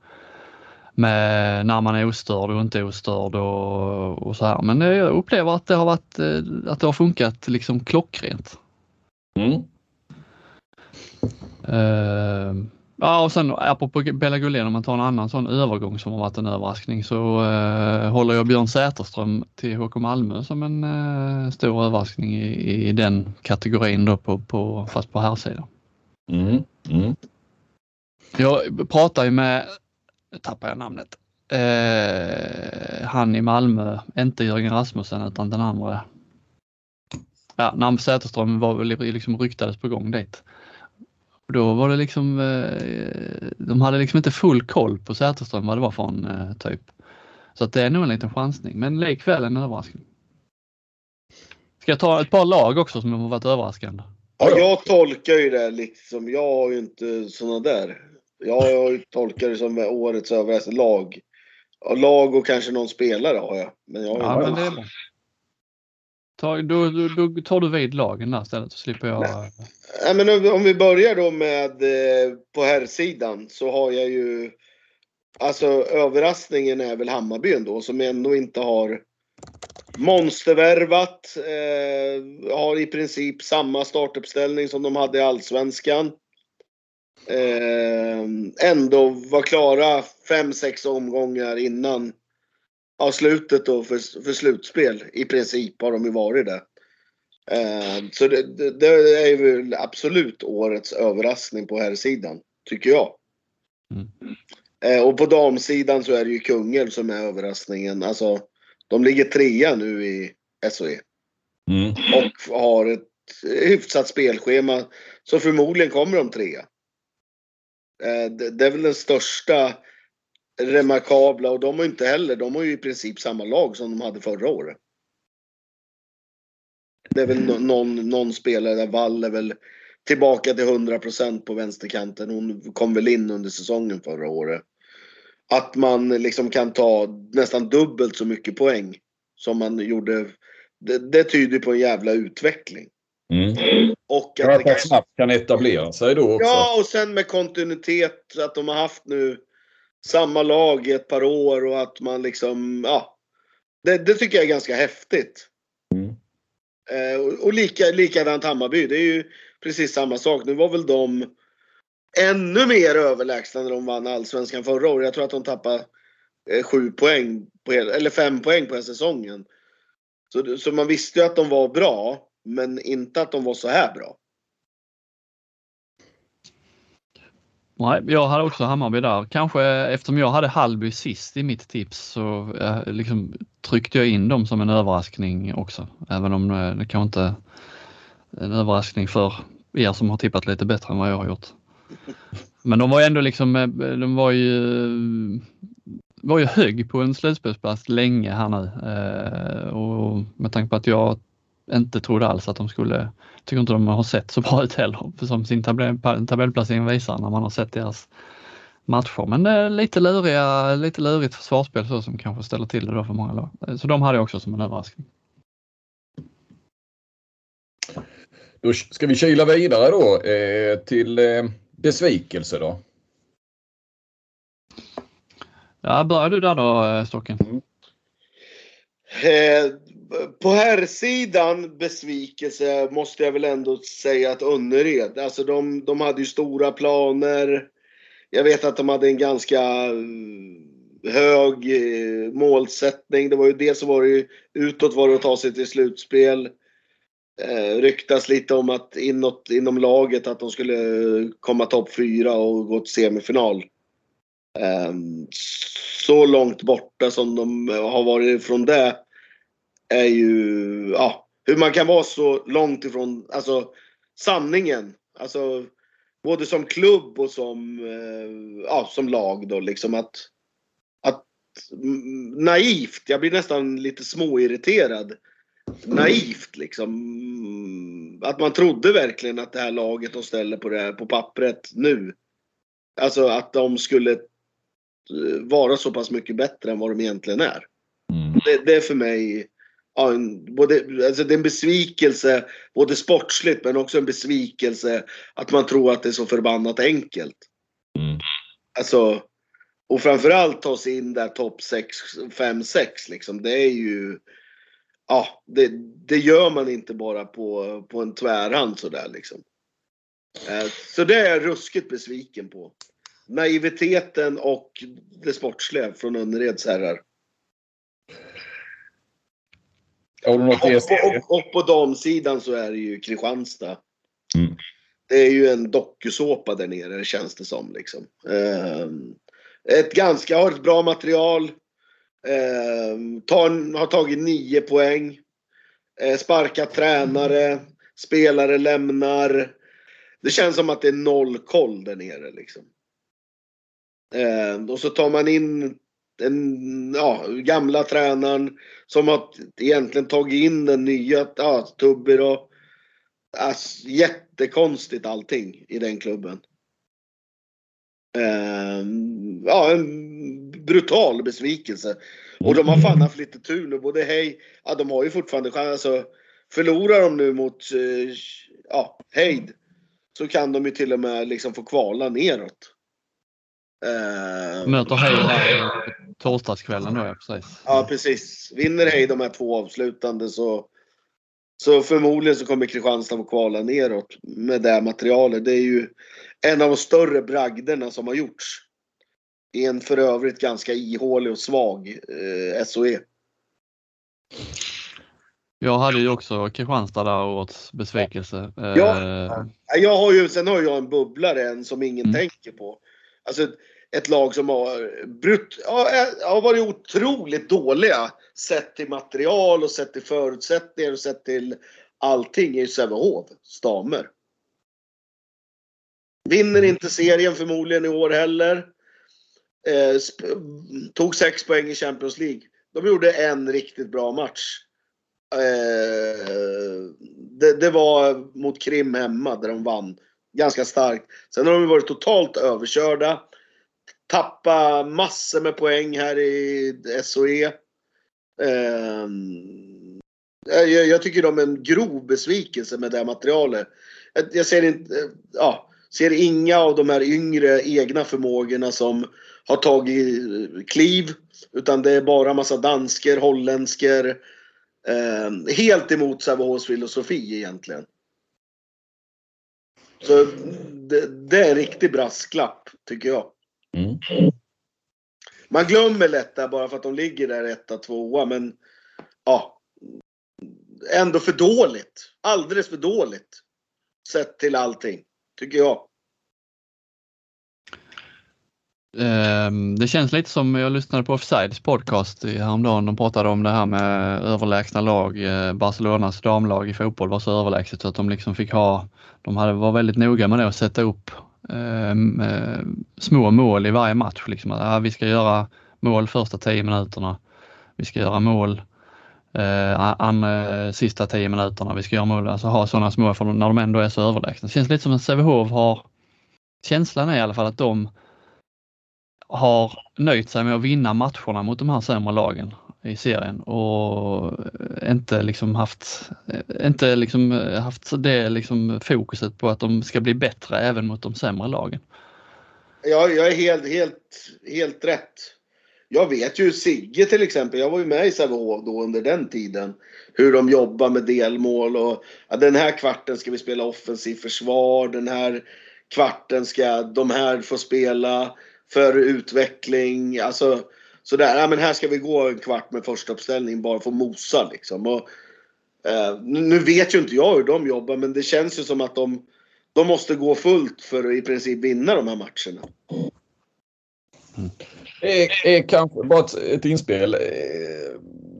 med när man är ostörd och inte ostörd och, och så här. Men jag upplever att det har varit, eh, att det har funkat liksom klockrent.
Mm.
Eh, ja och sen apropå Bella Gullén, om man tar en annan sån övergång som har varit en överraskning så eh, håller jag Björn Säterström till HK Malmö som en eh, stor överraskning i, i den kategorin då på, på, fast på här sidan.
Mm. Mm.
Jag pratar ju med, nu tappar jag namnet, eh, han i Malmö, inte Jörgen Rasmussen utan den andra. Ja, när Säterström var väl liksom ryktades på gång dit. Och då var det liksom, eh, de hade liksom inte full koll på Säterström vad det var för en eh, typ. Så att det är nog en liten chansning, men likväl en överraskning. Ska jag ta ett par lag också som har varit överraskande?
Ja, jag tolkar ju det liksom. Jag har ju inte sådana där. Jag tolkat det som årets överraskning. Lag. Lag och kanske någon spelare har jag. Men jag har
Ja, men. Ta, då, då, då tar du vid lagen där istället så slipper jag.
Nej, men om- om vi börjar då med eh, på här sidan så har jag ju Alltså överraskningen är väl Hammarby ändå som ändå inte har monstervärvat. Eh, har i princip samma startuppställning som de hade i Allsvenskan. Eh, ändå var klara fem sex omgångar innan ja, slutet då för, för slutspel. I princip har de ju varit det. Eh, så det, det, det är ju absolut årets överraskning på här sidan tycker jag.
Mm.
Eh, och på damsidan så är det ju Kungälv som är överraskningen. Alltså, de ligger trea nu i SHE
Mm.
och har ett hyfsat spelschema. Så förmodligen kommer de trea. Eh, det, det är väl den största remarkabla och de har ju inte heller, de har ju i princip samma lag som de hade förra året. Det är väl mm. någon, någon spelare där Wall är väl tillbaka till 100% på vänsterkanten. Hon kom väl in under säsongen förra året. Att man liksom kan ta nästan dubbelt så mycket poäng som man gjorde. Det, det tyder på en jävla utveckling.
Mm.
Och att
att
det
man
kan,
snabbt kan etablera sig då också.
ja, och sen med kontinuitet. Att de har haft nu samma lag i ett par år och att man liksom, ja. Det, det tycker jag är ganska häftigt.
Mm.
Eh, och och lika, likadant Hammarby. Det är ju precis samma sak. Nu var väl de ännu mer överlägsna när de vann Allsvenskan förra året. Jag tror att de tappade eh, sju poäng, på eller fem poäng på säsongen. Så, så man visste ju att de var bra, men inte att de var så här bra.
Nej, jag hade också Hammarby där. Kanske eftersom jag hade Hallby sist i mitt tips så eh, liksom, tryckte jag in dem som en överraskning också. Även om eh, det kanske inte är en överraskning för er som har tippat lite bättre än vad jag har gjort. Men de var ändå liksom, eh, de var ju, var ju hög på en slutspelsplats länge här nu. Eh, och med tanke på att jag inte trodde alls att de skulle, tycker inte de har sett så bra ut heller, för som sin tabell, tabellplacering visar när man har sett deras matcher. Men det är lite luriga, lite lurigt försvarsspel så som kanske ställer till det då för många lag. Så de hade jag också som en överraskning.
Då ska vi kila vidare då eh, till eh, besvikelse då.
Ja, börjar du där då eh, Stocken?
Eh, på här sidan besvikelse måste jag väl ändå säga att Önnered, alltså de, de hade ju stora planer. Jag vet att de hade en ganska eh, hög eh, målsättning. Det var ju dels så var det ju utåt var det att ta sig till slutspel. Eh, ryktas lite om att inåt inom laget att de skulle komma topp fyra och gå till semifinal. Eh, så långt borta som de har varit från det är ju, ja, hur man kan vara så långt ifrån, alltså sanningen. Alltså både som klubb och som, eh, ja, som lag då liksom att, att naivt, jag blir nästan lite småirriterad. Naivt liksom. Att man trodde verkligen att det här laget de ställer på, det här, på pappret nu. Alltså att de skulle eh, vara så pass mycket bättre än vad de egentligen är.
Mm.
Det, det är för mig ja, en, både, alltså det är en besvikelse, både sportsligt men också en besvikelse att man tror att det är så förbannat enkelt.
Mm.
Alltså, och framförallt ta sig in där topp 6, 5, 6 liksom. Det är ju, ja, det, det gör man inte bara på, på en tvärhand sådär liksom. Eh, Så det är jag ruskigt besviken på. Naiviteten och det sportsliga från Önnereds herrar.
Har du något
Och, och,
serie?
och, och på damsidan så är det ju Kristianstad.
Mm.
Det är ju en dokusåpa där nere känns det som. Liksom. Ehm, ett ganska, har ett bra material. Ehm, tar, har tagit nio poäng. Eh, sparkat tränare. Spelare lämnar. Det känns som att det är noll koll där nere. Liksom. Ehm, och så tar man in den ja, gamla tränaren som har egentligen tagit in den nya, ja, Tubbe då. Alltså, jättekonstigt allting i den klubben. Ehm, ja, en brutal besvikelse. Och de har fan haft lite tur nu. Både hej, ja de har ju fortfarande chans. Alltså, förlorar de nu mot eh, ja, Heid så kan de ju till och med liksom få kvala neråt. Ehm,
Möter Heid här torsdagskvällen då ja, precis.
Ja, precis. Vinner Hej de här två avslutande så, så förmodligen så kommer Kristianstad få kvala neråt med det materialet. Det är ju en av de större bragderna som har gjorts. I en för övrigt ganska ihålig och svag eh, SOE.
Jag hade ju också Kristianstad där årets besvikelse. Eh,
Ja. Jag har ju, sen har jag en bubblare en som ingen
Mm.
tänker på. Alltså ett, lag som har, brut, ja, eh, har varit otroligt dåliga sett till material och sett till förutsättningar och sett till allting är Sävehof, Stamer. Vinner inte serien förmodligen i år heller. Eh, sp- tog sex poäng i Champions League. De gjorde en riktigt bra match. Eh, det, det var mot Krim hemma där de vann ganska starkt. Sen har de varit totalt överkörda. Tappa massor med poäng här i SOE. Ehm, jag, jag tycker de är en grov besvikelse med det materialet. Jag, jag ser inte, eh, ja, ser inga av de här yngre egna förmågorna som har tagit eh, kliv. Utan det är bara massa dansker, holländsker. Eh, helt emot Sävehofs filosofi egentligen. Så det, det, är en riktig brasklapp, tycker jag. Mm. Man glömmer lätt där bara för att de ligger där etta, tvåa, men ja. Ändå för dåligt. Alldeles för dåligt. Sett till allting, tycker jag.
Ehm, det känns lite som, jag lyssnade på Offsides podcast häromdagen, de pratade om det här med överlägsna lag. Eh, Barcelonas damlag i fotboll var så överlägset så att de liksom fick ha, de hade, var väldigt noga med det att sätta upp Ehm, eh, små mål i varje match. Liksom. Ja, vi ska göra mål första tio minuterna. Vi ska göra mål eh, an, eh, sista tio minuterna. Vi ska göra mål, alltså ha sådana små för när de ändå är så överlägsna. Det känns lite som att Sävehof har, känslan är i alla fall att de har nöjt sig med att vinna matcherna mot de här sämre lagen i serien och inte liksom haft, inte liksom eh, haft det liksom fokuset på att de ska bli bättre även mot de sämre lagen.
Ja, jag är helt, helt, helt rätt. Jag vet ju Sigge till exempel, jag var ju med i Sävehof då under den tiden. Hur de jobbar med delmål och ja, den här kvarten ska vi spela offensiv försvar, den här kvarten ska de här få spela för utveckling. Alltså sådär, ja men här ska vi gå en kvart med första uppställning bara för att mosa liksom. Och, eh, nu vet ju inte jag hur de jobbar men det känns ju som att de, de måste gå fullt för att i princip vinna de här matcherna.
Det är, är kanske bara ett, ett inspel. Eh,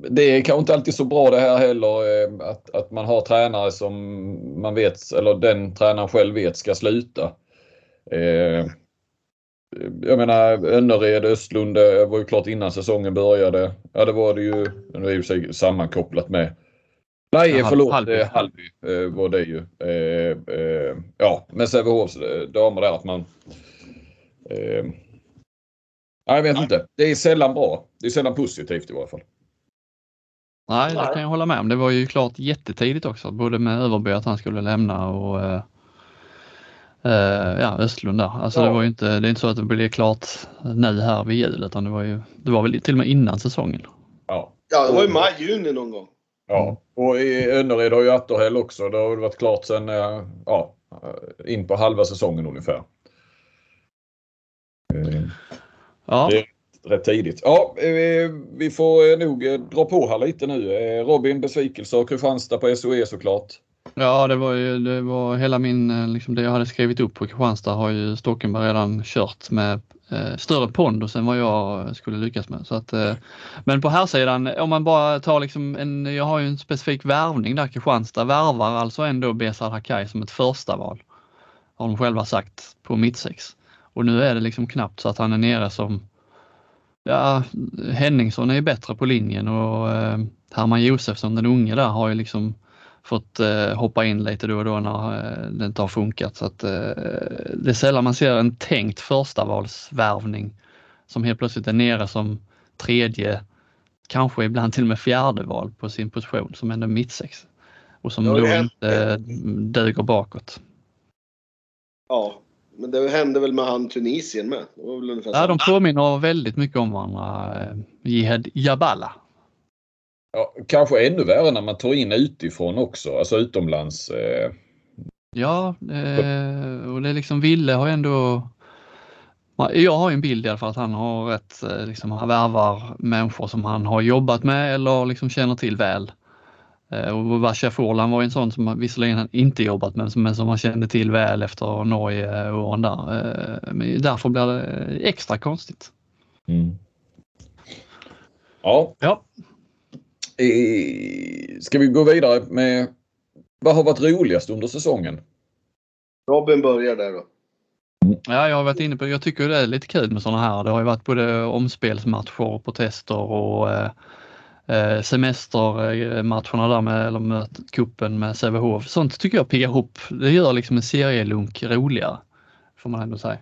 det är kanske inte alltid så bra det här heller eh, att, att man har tränare som man vet, eller den tränaren själv vet ska sluta. Eh, jag menar Önnered, Östlund var ju klart innan säsongen började. Ja det var det ju. Nu är ju sig sammankopplat med. Nej ja, förlåt, Halby, Halby eh, var det ju. Eh, eh, ja men Sävehofs eh, damer där att man... Eh, jag vet inte. Det är sällan bra. Det är sällan positivt i varje fall.
Nej, det kan jag hålla med om. Det var ju klart jättetidigt också, både med Överby att han skulle lämna och eh, Uh, ja, Östlund där. Alltså ja. det var ju inte, det är inte så att det blev klart nu här vid jul utan det var ju, det var väl till och med innan säsongen.
Ja, ja det var ju maj, juni någon gång.
Ja, och i Önnered har ju Atterhäll också. Det har väl varit klart sen, eh, ja, in på halva säsongen ungefär. Ja. Det är rätt tidigt. Ja, vi får nog dra på här lite nu. Robin, besvikelser Kristianstad på SOE såklart.
Ja, det var ju det var hela min, eh, liksom det jag hade skrivit upp på Kristianstad har ju Stockenberg redan kört med eh, större pondus än vad jag skulle lyckas med. Så att, eh, men på här sidan om man bara tar liksom en, jag har ju en specifik värvning där Kristianstad värvar alltså ändå Besard Hakai som ett första val. Har de själva sagt på mittsex. Och nu är det liksom knappt så att han är nere som Ja, Henningsson är ju bättre på linjen och eh, Herman Josefsson, den unge där, har ju liksom fått eh, hoppa in lite då och då när eh, det inte har funkat. Så att, eh, det är sällan man ser en tänkt första valsvärvning som helt plötsligt är nere som tredje, kanske ibland till och med fjärde val på sin position som ändå mittsex och som då inte duger bakåt.
Ja, men det hände väl med han Tunisien med?
ja, de påminner väldigt mycket om varandra. Eh, Jihad Jabala
Ja, kanske ännu värre när man tar in utifrån också, alltså utomlands. Eh.
Ja, eh, och det är liksom Ville har ändå jag har en bild i alla fall att han har rätt, eh, liksom, han värvar människor som han har jobbat med eller liksom känner till väl. Eh, och Vasha Forlan var en sån som visserligen han inte jobbat med men som han kände till väl efter Norge-åren där. Men därför blir det extra konstigt. Mm.
Ja. ja. Ska vi gå vidare med vad har varit roligast under säsongen?
Robin börjar där då.
Ja, jag har varit inne på Jag tycker det är lite kul med sådana här. Det har ju varit både omspelsmatcher och protester och eh, eh, semestermatcherna där med, eller mötet, kuppen med Sävehof. Sånt tycker jag piggar upp. Det gör liksom en serielunk roligare. Får man ändå säga.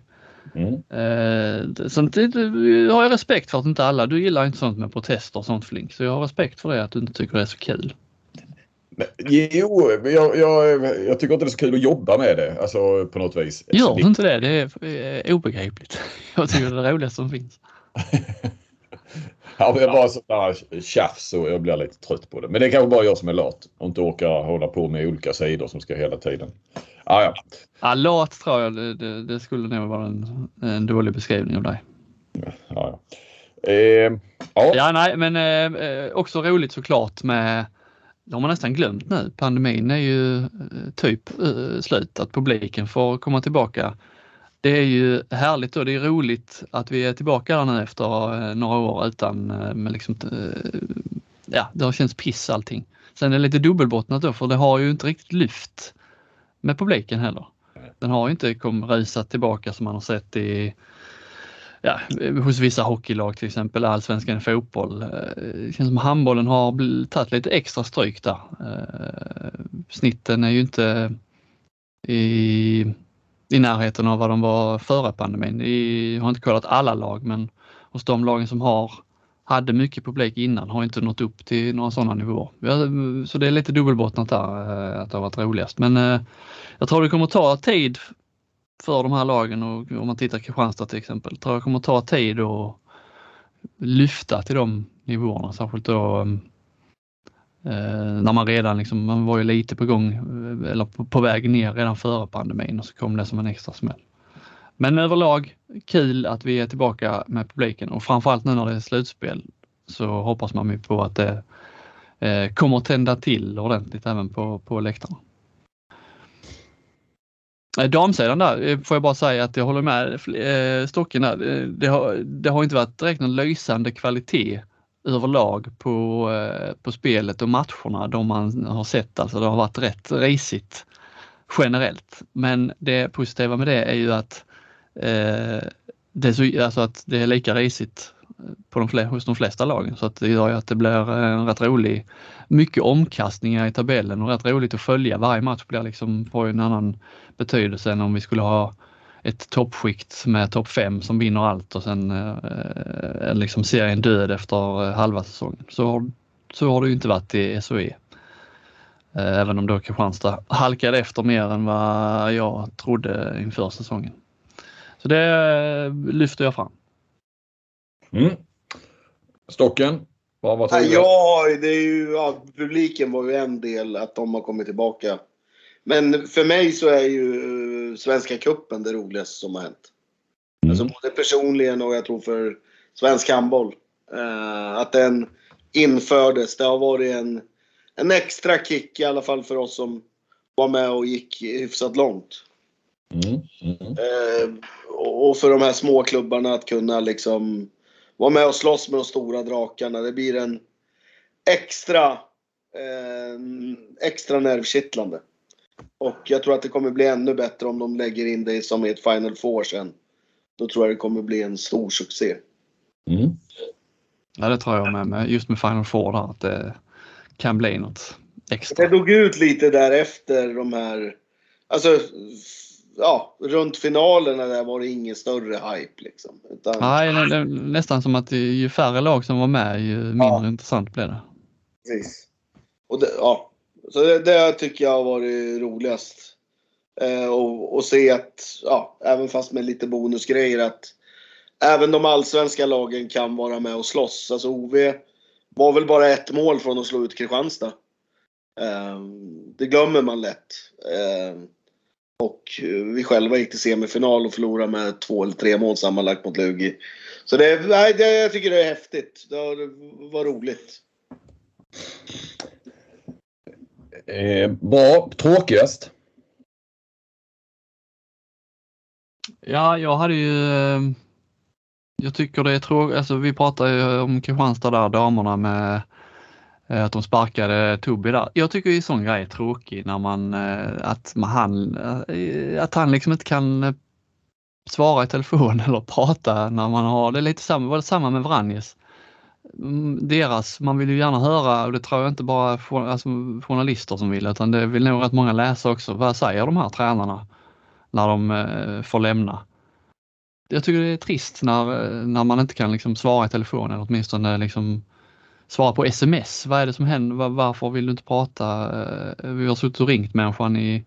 Mm.
Eh, det har jag respekt för att inte alla, du gillar inte sånt med protester och sånt Flink. Så jag har respekt för det att du inte tycker det är så kul.
Jo, jag, jag, jag tycker inte det är så kul att jobba med det. Alltså på något vis.
Gör du inte det? Det är eh, obegripligt. Jag tycker det är det roligaste som finns.
Ja, det är bara sådana tjafs och jag blir lite trött på det. Men det är kanske bara jag som är lat och inte orkar hålla på med olika sidor som ska hela tiden. Ah, ja.
Ja, lat tror jag det, det, det skulle nog vara en, en dålig beskrivning av dig.
Ja, ja. Eh, ja.
Ja, nej, men eh, också roligt såklart med, det har man nästan glömt nu, pandemin är ju eh, typ eh, slut, att publiken får komma tillbaka. Det är ju härligt och det är roligt att vi är tillbaka här nu efter eh, några år utan, eh, med liksom, eh, ja, det har känts piss allting. Sen är det lite dubbelbottnat då, för det har ju inte riktigt lyft med publiken heller. Den har ju inte kom, rusat tillbaka som man har sett i ja, hos vissa hockeylag till exempel, allsvenskan i fotboll. Det känns som handbollen har tagit lite extra stryk där. Snitten är ju inte i, i närheten av vad de var före pandemin. Jag har inte kollat alla lag men hos de lagen som har hade mycket publik innan har inte nått upp till några sådana nivåer. Så det är lite dubbelbottnat där eh, att det har varit roligast. Men eh, jag tror det kommer ta tid för de här lagen och om man tittar Kristianstad till exempel, tror jag kommer ta tid att lyfta till de nivåerna, särskilt då eh, Eh, när man redan liksom, man var ju lite på gång eh, eller på, på väg ner redan före pandemin och så kom det som en extra smäll. Men överlag kul att vi är tillbaka med publiken och framförallt nu när det är slutspel så hoppas man ju på att det eh, kommer att tända till ordentligt även på, på läktarna. Eh, damsidan där får jag bara säga att jag håller med eh, Stocken där. Det har, det har inte varit direkt någon lysande kvalitet överlag på, eh, på spelet och matcherna de man har sett. Alltså det har varit rätt risigt generellt. Men det positiva med det är ju att eh, det är, så, alltså att det är lika risigt eh, på de flesta, hos de flesta lagen så att det gör ju att det blir en rätt rolig, mycket omkastningar i tabellen och rätt roligt att följa. Varje match blir liksom på en annan betydelse än om vi skulle ha ett toppskikt med topp 5 som vinner allt och sen eh, är liksom serien död efter eh, halva säsongen. Så, har- så har det ju inte varit i SOE. Eh, Även om då Kristianstad halkade efter mer än vad jag trodde inför säsongen. Så det eh, lyfter jag fram.
Mm. Stocken, vad var
Ja,
roligast?
ja, det är ju, ja, publiken var ju en del att de har kommit tillbaka. Men för mig så är ju Svenska Cupen det roligaste som har hänt.
Mm.
Alltså både personligen och jag tror för svensk handboll. Eh, att den infördes. Det har varit en, en extra kick i alla fall för oss som var med och gick hyfsat långt.
Mm. Mm.
Och för de här små klubbarna att kunna liksom vara med och slåss med de stora drakarna. Det blir en extra, eh, extra nervkittlande. Och jag tror att det kommer bli ännu bättre om de lägger in det som i ett Final Four sen. Då tror jag det kommer bli en stor succé.
Mm.
Ja, det tror jag med, med just med Final Four där, att det kan bli något
Det
extra.
dog ut lite därefter de här, alltså ja, runt finalerna där var det ingen större hype liksom. Utan,
Nej, det, det, nästan som att ju färre lag som var med ju mindre
Ja.
intressant blev det.
Precis. Och det, ja, så det, det tycker jag har varit roligast. Eh, och, och se att, ja, även fast med lite bonusgrejer att även de allsvenska lagen kan vara med och slåss. Alltså OV var väl bara ett mål från att slå ut Kristianstad. Eh, det glömmer man lätt. Eh, och vi själva gick till semifinal och förlorade med två eller tre mål sammanlagt mot Lugi. Så det, nej, det, jag tycker det är häftigt. Det var, det var roligt.
Eh, bra. Tråkigast?
Ja, jag hade ju... Eh, jag tycker det är tråkigt. Alltså, vi pratade ju om Kristianstad där, damerna med eh, att de sparkade Tobbe där. Jag tycker ju sån grej är tråkig när man, eh, att man, han, att han liksom inte kan svara i telefon eller prata när man har, det är lite samma, var det samma med Vranjes. Mm, deras, man vill ju gärna höra, och det tror jag inte bara alltså, journalister som vill, utan det vill nog rätt många läsa också. Vad säger de här tränarna när de eh, får lämna? Jag tycker det är trist när, eh, när man inte kan liksom svara i telefon eller åtminstone liksom svara på sms. Vad är det som händer? Varför vill du inte prata? Eh, vi har suttit och ringt människan i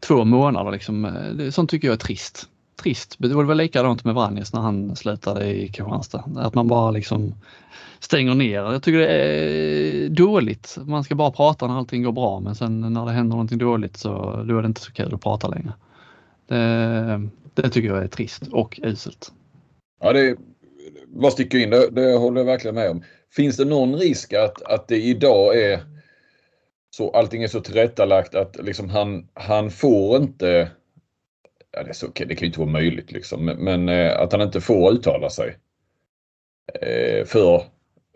två månader. Liksom. Eh, sånt tycker jag är trist trist. Det var väl likadant med Vranjes när han slutade i Kristianstad. Att man bara liksom stänger ner. Jag tycker det är dåligt. Man ska bara prata när allting går bra men sen när det händer någonting dåligt så då är det inte så kul att prata längre. Det, det tycker jag är trist och uselt.
Ja, det vad sticker in, det, det håller jag verkligen med om. Finns det någon risk att, att det idag är så allting är så tillrättalagt att liksom han, han får inte ja, det, är så, det kan ju inte vara möjligt liksom, men, men eh, att han inte får uttala sig eh, för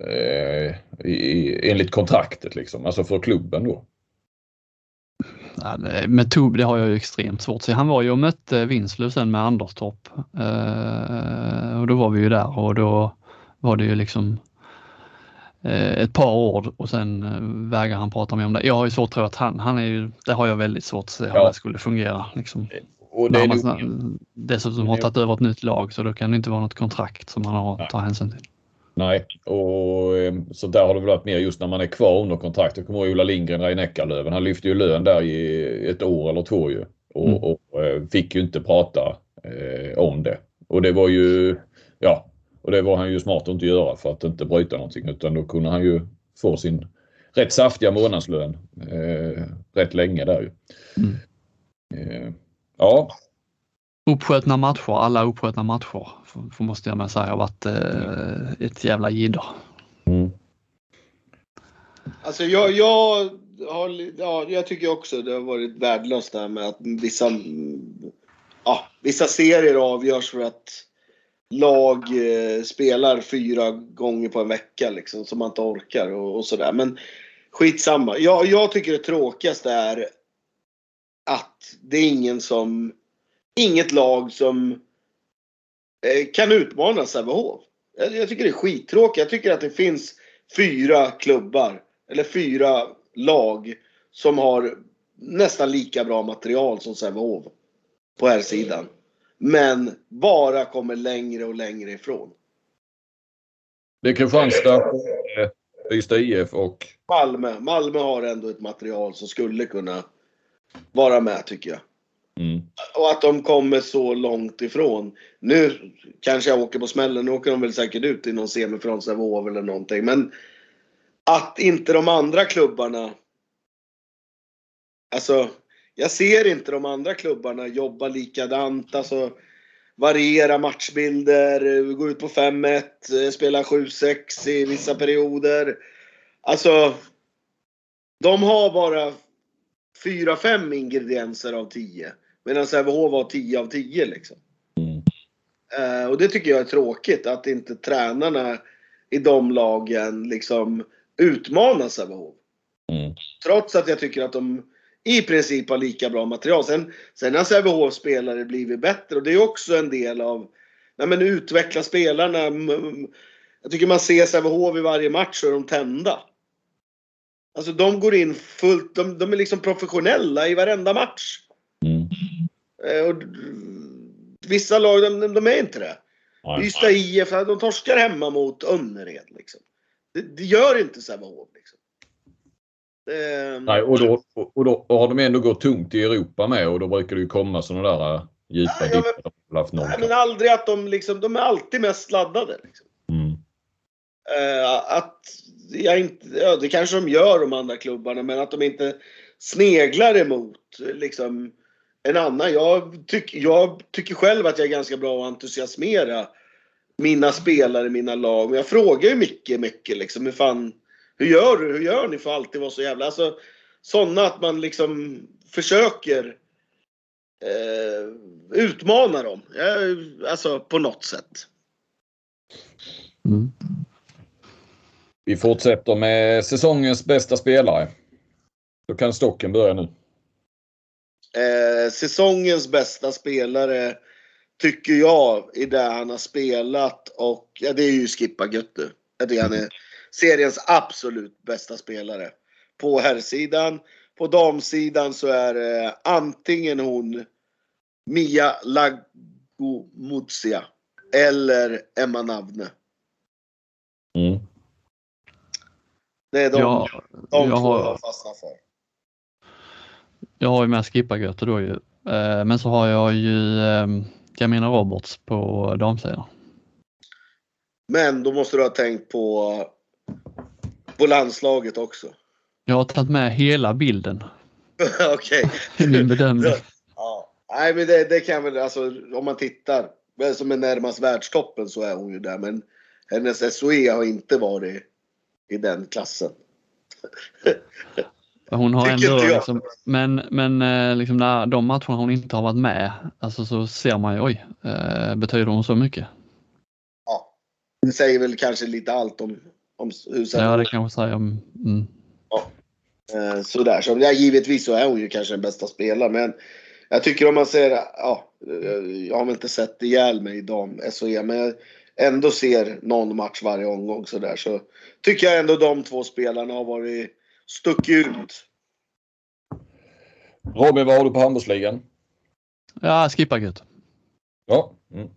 eh, i, enligt kontraktet liksom, alltså för klubben då.
Ja, med Tobbe, det har jag ju extremt svårt att se. Han var ju och mötte Vinslöv sen med Anderstorp eh, och då var vi ju där och då var det ju liksom eh, ett par ord och sen eh, vägrar han prata mer om det. Jag har ju svårt att tro att han, han är ju, det har jag väldigt svårt att se hur det skulle fungera. Liksom. Och det man dessutom har tagit över ett nytt lag så då kan det inte vara något kontrakt som man har att ta hänsyn till.
Nej, och eh, så där har det väl varit mer just när man är kvar under kontrakt. Jag kommer ihåg Ola Lindgren i Eckerlöven. Han lyfte ju lön där i ett år eller två ju. Och, mm. och eh, fick ju inte prata eh, om det. Och det var ju, ja, och det var han ju smart att inte göra för att inte bryta någonting utan då kunde han ju få sin rätt saftiga månadslön eh, rätt länge där ju. Mm.
Eh, Ja. Uppskötna matcher, alla uppskötna matcher för, måste jag med säga har varit eh, ett jävla jidder. Mm.
Alltså jag, jag, har, ja, jag tycker också det har varit värdelöst det här med att vissa, ja, vissa serier avgörs för att lag eh, spelar fyra gånger på en vecka liksom som man inte orkar och, och sådär. Men skitsamma. Jag, jag tycker det tråkigaste är att det är ingen som, inget lag som eh, kan utmana Sävehof. Jag, jag tycker det är skittråkigt. Jag tycker att det finns fyra klubbar, eller fyra lag som har nästan lika bra material som Sävehof på här sidan. Men bara kommer längre och längre ifrån.
Det är Kristianstad, Ystad IF och
Malmö. Malmö har ändå ett material som skulle kunna vara med tycker jag. Mm. Och att de kommer så långt ifrån. Nu kanske jag åker på smällen, nu åker de väl säkert ut i någon semifinal Sävehof eller någonting. Men att inte de andra klubbarna Alltså, jag ser inte de andra klubbarna jobba likadant. Alltså, variera matchbilder, gå ut på 5-1, spela 7-6 i vissa perioder. Alltså, de har bara 4-5 ingredienser av 10. Medan Sävehof var 10 av 10 liksom. Mm. Uh, och det tycker jag är tråkigt att inte tränarna i de lagen liksom utmanar Sävehof. Mm. Trots att jag tycker att de i princip har lika bra material. Sen, sen har Sävehof spelare blivit bättre och det är också en del av nej men utveckla spelarna. Jag tycker man ser Sävehof i varje match så är de tända. Alltså de går in fullt, de, de är liksom professionella i varenda match. Mm. Eh, och, vissa lag, de, de är inte det. Ystad IF, de torskar hemma mot Önnered. Liksom. Det, det gör inte Sävehof. Liksom.
Det, Nej, och då, och då har de ändå gått tungt i Europa med och då brukar det ju komma sådana där äh, djupa ja,
dippar. Nej, men aldrig att de liksom, de är alltid mest laddade. Liksom. Mm. Eh, att jag inte, ja, det kanske de gör de andra klubbarna, men att de inte sneglar emot liksom, en annan. Jag, tyck, jag tycker själv att jag är ganska bra att entusiasmera mina spelare, mina lag. Men jag frågar ju mycket, mycket liksom, hur fan, hur gör du? Hur gör ni för att alltid vara så jävla... Alltså, sådana att man liksom försöker eh, utmana dem. Alltså på något sätt. Mm.
Vi fortsätter med säsongens bästa spelare. Då kan stocken börja nu.
Eh, säsongens bästa spelare tycker jag är där han har spelat och ja, det är ju Skippa Götte. Jag tycker han är seriens absolut bästa spelare. På herrsidan. På damsidan så är det antingen hon Mia Lagomuzia eller Emma Navne.
Mm.
Det är de,
Ja,
de
jag
två
har-
jag fastnar för.
Jag har ju med Skippa-Göte då ju. Eh, Men så har jag ju Jamina Roberts på damsidan.
Men då måste du ha tänkt på, på landslaget också.
Jag har tagit med hela bilden
Okej.
i min bedömning.
Ja. Nej men det, det kan väl, alltså om man tittar. Vem som är närmast världstoppen så är hon ju där. Men hennes SOE har inte varit i den klassen.
Hon har
Tycker
ändå liksom, men, men eh, liksom när de matcherna hon inte har varit med, alltså så ser man ju oj, eh, betyder hon så mycket?
Ja. Det säger väl kanske lite allt om, om hur
Ja, det kan man säga. om- Mm.
Eh, sådär. Så ja, givetvis så är hon ju kanske den bästa spelaren. Men jag tycker om man ser, ja, jag har väl inte sett ihjäl mig i dam SOE. Men ändå ser någon match varje omgång sådär. Så tycker jag ändå de två spelarna har varit stuckit ut.
Robin, vad har du på handbollsligan?
Ja, Skippa-Göte.
Ja. Mm.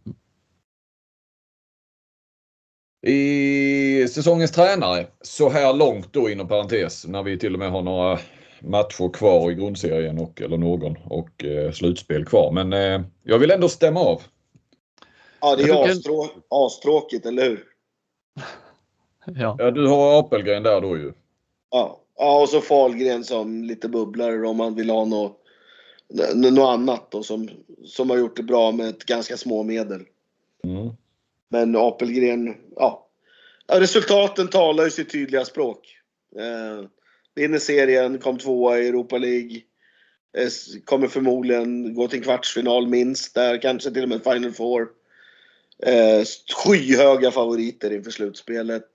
I säsongens tränare, så här långt då inom parentes, när vi till och med har några matcher kvar i grundserien och, eller någon och eh, slutspel kvar. Men eh, jag vill ändå stämma av.
Ja, det är astrå, astrråkigt, eller hur?
Ja.
Ja, du har Apelgren där då ju.
Ja. ja, och så Fahlgren som lite bubblare om man vill ha något, något annat då, som, som har gjort det bra med ett ganska små medel.
Mm.
Men Apelgren, ja. ja. Resultaten talar ju sitt tydliga språk. Eh, vinner serien, kom tvåa i Europa League. Eh, kommer förmodligen gå till en kvartsfinal minst där, kanske till och med Final Four. Eh, skyhöga favoriter inför slutspelet.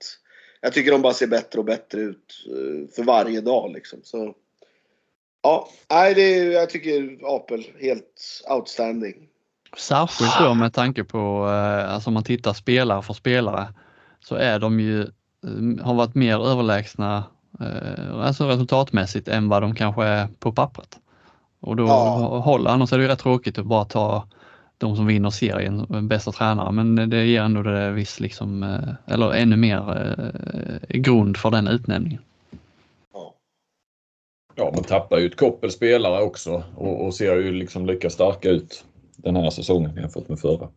Jag tycker de bara ser bättre och bättre ut eh, för varje dag liksom. Så, ja, nej, det är, jag tycker Apel helt outstanding.
Särskilt då med tanke på, eh, alltså om man tittar spelare för spelare, så är de ju, eh, har varit mer överlägsna, eh, alltså resultatmässigt än vad de kanske är på pappret. Och då
Ja.
håller, annars är det ju rätt tråkigt att bara ta de som vinner serien, bästa tränare, men det ger ändå det viss liksom, eh, eller ännu mer eh, grund för den utnämningen.
Ja.
Ja, man tappar ju ett koppel spelare också och, och ser ju liksom lika starka ut den här säsongen jämfört med förra.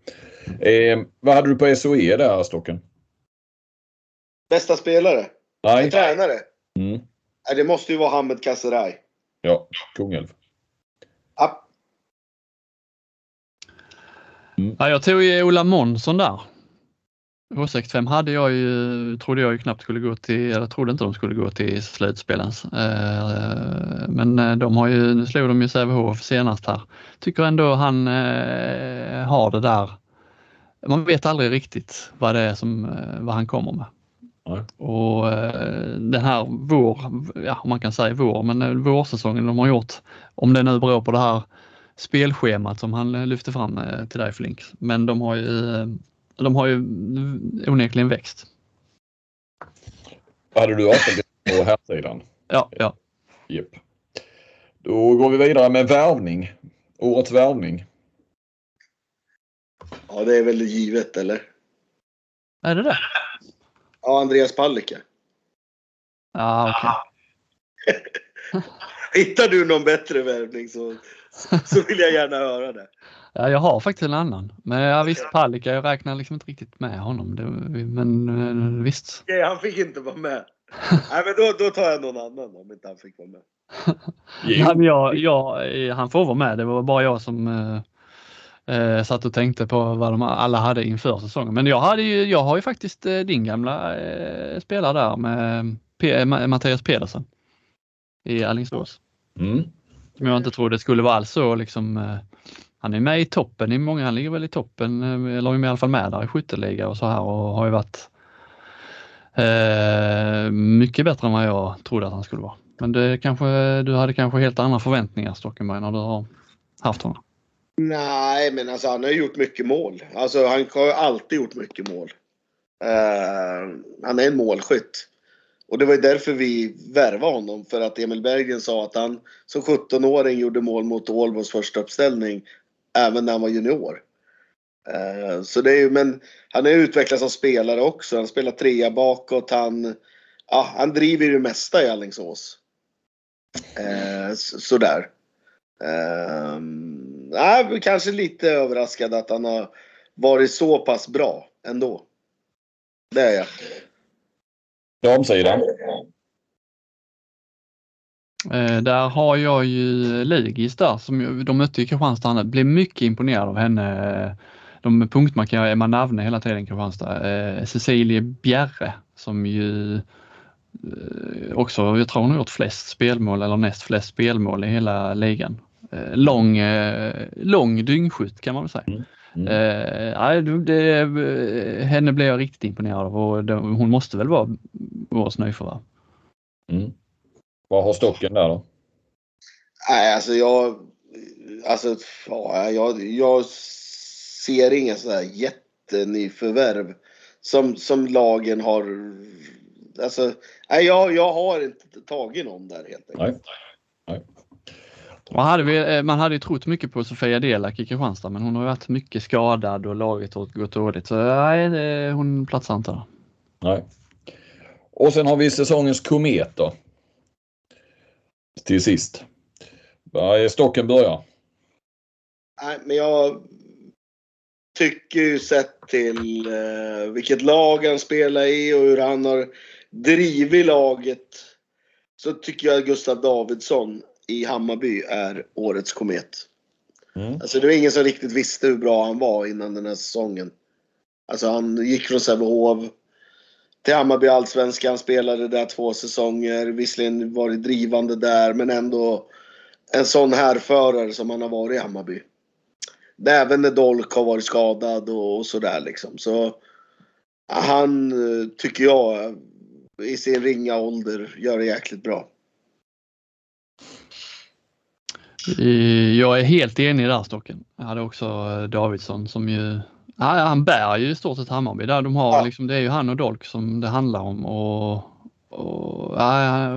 Eh, vad hade du på SOE där Stocken?
Bästa spelare?
Nej.
Tränare?
Mm.
Det måste ju vara Hamed Kasseraj.
Ja, Kungälv.
Ja,
Ja, jag tog ju Ola Månsson där. H65 hade jag ju, trodde jag ju knappt skulle gå till, eller trodde inte de skulle gå till slutspelens. Eh, Men eh, de har ju, nu slog de ju Sävehof senast här. Tycker ändå han eh, har det där. Man vet aldrig riktigt vad det är som, vad han kommer med.
Nej.
Och den här vår, ja man kan säga vår, men vårsäsongen de har gjort, om det nu beror på det här spelschemat som han lyfte fram eh, till dig Flink. Men de har ju, eh, de har ju onekligen växt.
Hade du Apelgren på här sidan?
Ja, ja.
Japp. Då går vi vidare med värvning. Årets värvning.
ja, det är väl givet eller?
Är det det?
Ja, Andreas Palicka.
Ja, okej.
Hittar du någon bättre värvning så, så vill jag gärna höra det.
Ja, jag har faktiskt en annan. Men jag visst Palicka, jag räknar liksom inte riktigt med honom. Det, men eh, visst.
Okej, han fick inte vara med. Nej, men då, då tar jag någon annan om inte han fick vara med.
Han, jag, jag, eh, han får vara med. Det var bara jag som eh, eh, satt och tänkte på vad de alla hade inför säsongen. Men jag, hade ju, jag har ju faktiskt eh, din gamla eh, spelare där med P- Ma- Mattias Pedersen i Alingsås.
Mm.
Som jag inte trodde skulle vara alls så liksom. Eh, han är med i toppen i många, han ligger väl i toppen, eh, eller är i alla fall med där i skytteliga och så här och har ju varit eh, mycket bättre än vad jag trodde att han skulle vara. Men det kanske, du hade kanske helt andra förväntningar Stockenberg när du har haft honom.
Nej, men alltså han har ju gjort mycket mål. Alltså han har ju alltid gjort mycket mål. Uh, han är en målskytt. Och det var ju därför vi värvade honom. För att Emil Berggren sa att han som 17-åring gjorde mål mot Ålborgs första uppställning. Även när han var junior. Eh, så det är ju, men han är utvecklats som spelare också. Han spelar trea bakåt. Han, ja, han driver ju det mesta i Alingsås. Eh, sådär. Uh, nej, kanske lite överraskad att han har varit så pass bra ändå. Det är jag.
Damsidan?
Eh, där har jag ju Ligis där som de mötte i Kristianstad. Blev mycket imponerad av henne. De punktmarkerar Emma Navne hela tiden Kristianstad. Eh, Cecilie Bjerre som ju eh, också, jag tror hon har gjort flest spelmål eller näst flest spelmål i hela ligan. Eh, lång, eh, lång dyngskytt kan man väl säga. Mm. Mm. Eh, det, eh, henne blev jag riktigt imponerad av och det, hon måste väl vara årets nyförvärv.
Mm. Vad har stocken där då?
Nej, alltså jag... Alltså, ja, jag, jag ser inga sådär jättenyförvärv som, som lagen har... Alltså, nej, jag, jag har inte tagit någon där helt enkelt. Nej. nej.
Man hade, vi, eh, man hade ju trott mycket på Sofia Delak i Kristianstad men hon har varit mycket skadad och laget har gått dåligt. Så nej, hon platsar inte där.
Nej. Och sen har vi säsongens komet då. Till sist. Stocken börjar.
Nej, men jag tycker ju sett till eh, vilket lag han spelar i och hur han har drivit laget så tycker jag att Gustav Davidsson i Hammarby är årets komet. Mm. Alltså det var ingen som riktigt visste hur bra han var innan den här säsongen. Alltså han gick från Sävehof till Hammarby Allsvenskan, spelade där två säsonger, visserligen varit drivande där men ändå en sån härförare som han har varit i Hammarby. Även när Dolk har varit skadad och, sådär liksom. Så han tycker jag i sin ringa ålder gör det jäkligt bra.
Jag är helt enig där Stocken. Jag hade också eh, Davidsson som ju, han bär ju i stort sett Hammarby där. De har ja. liksom, det är ju han och Dolk som det handlar om och, och ja,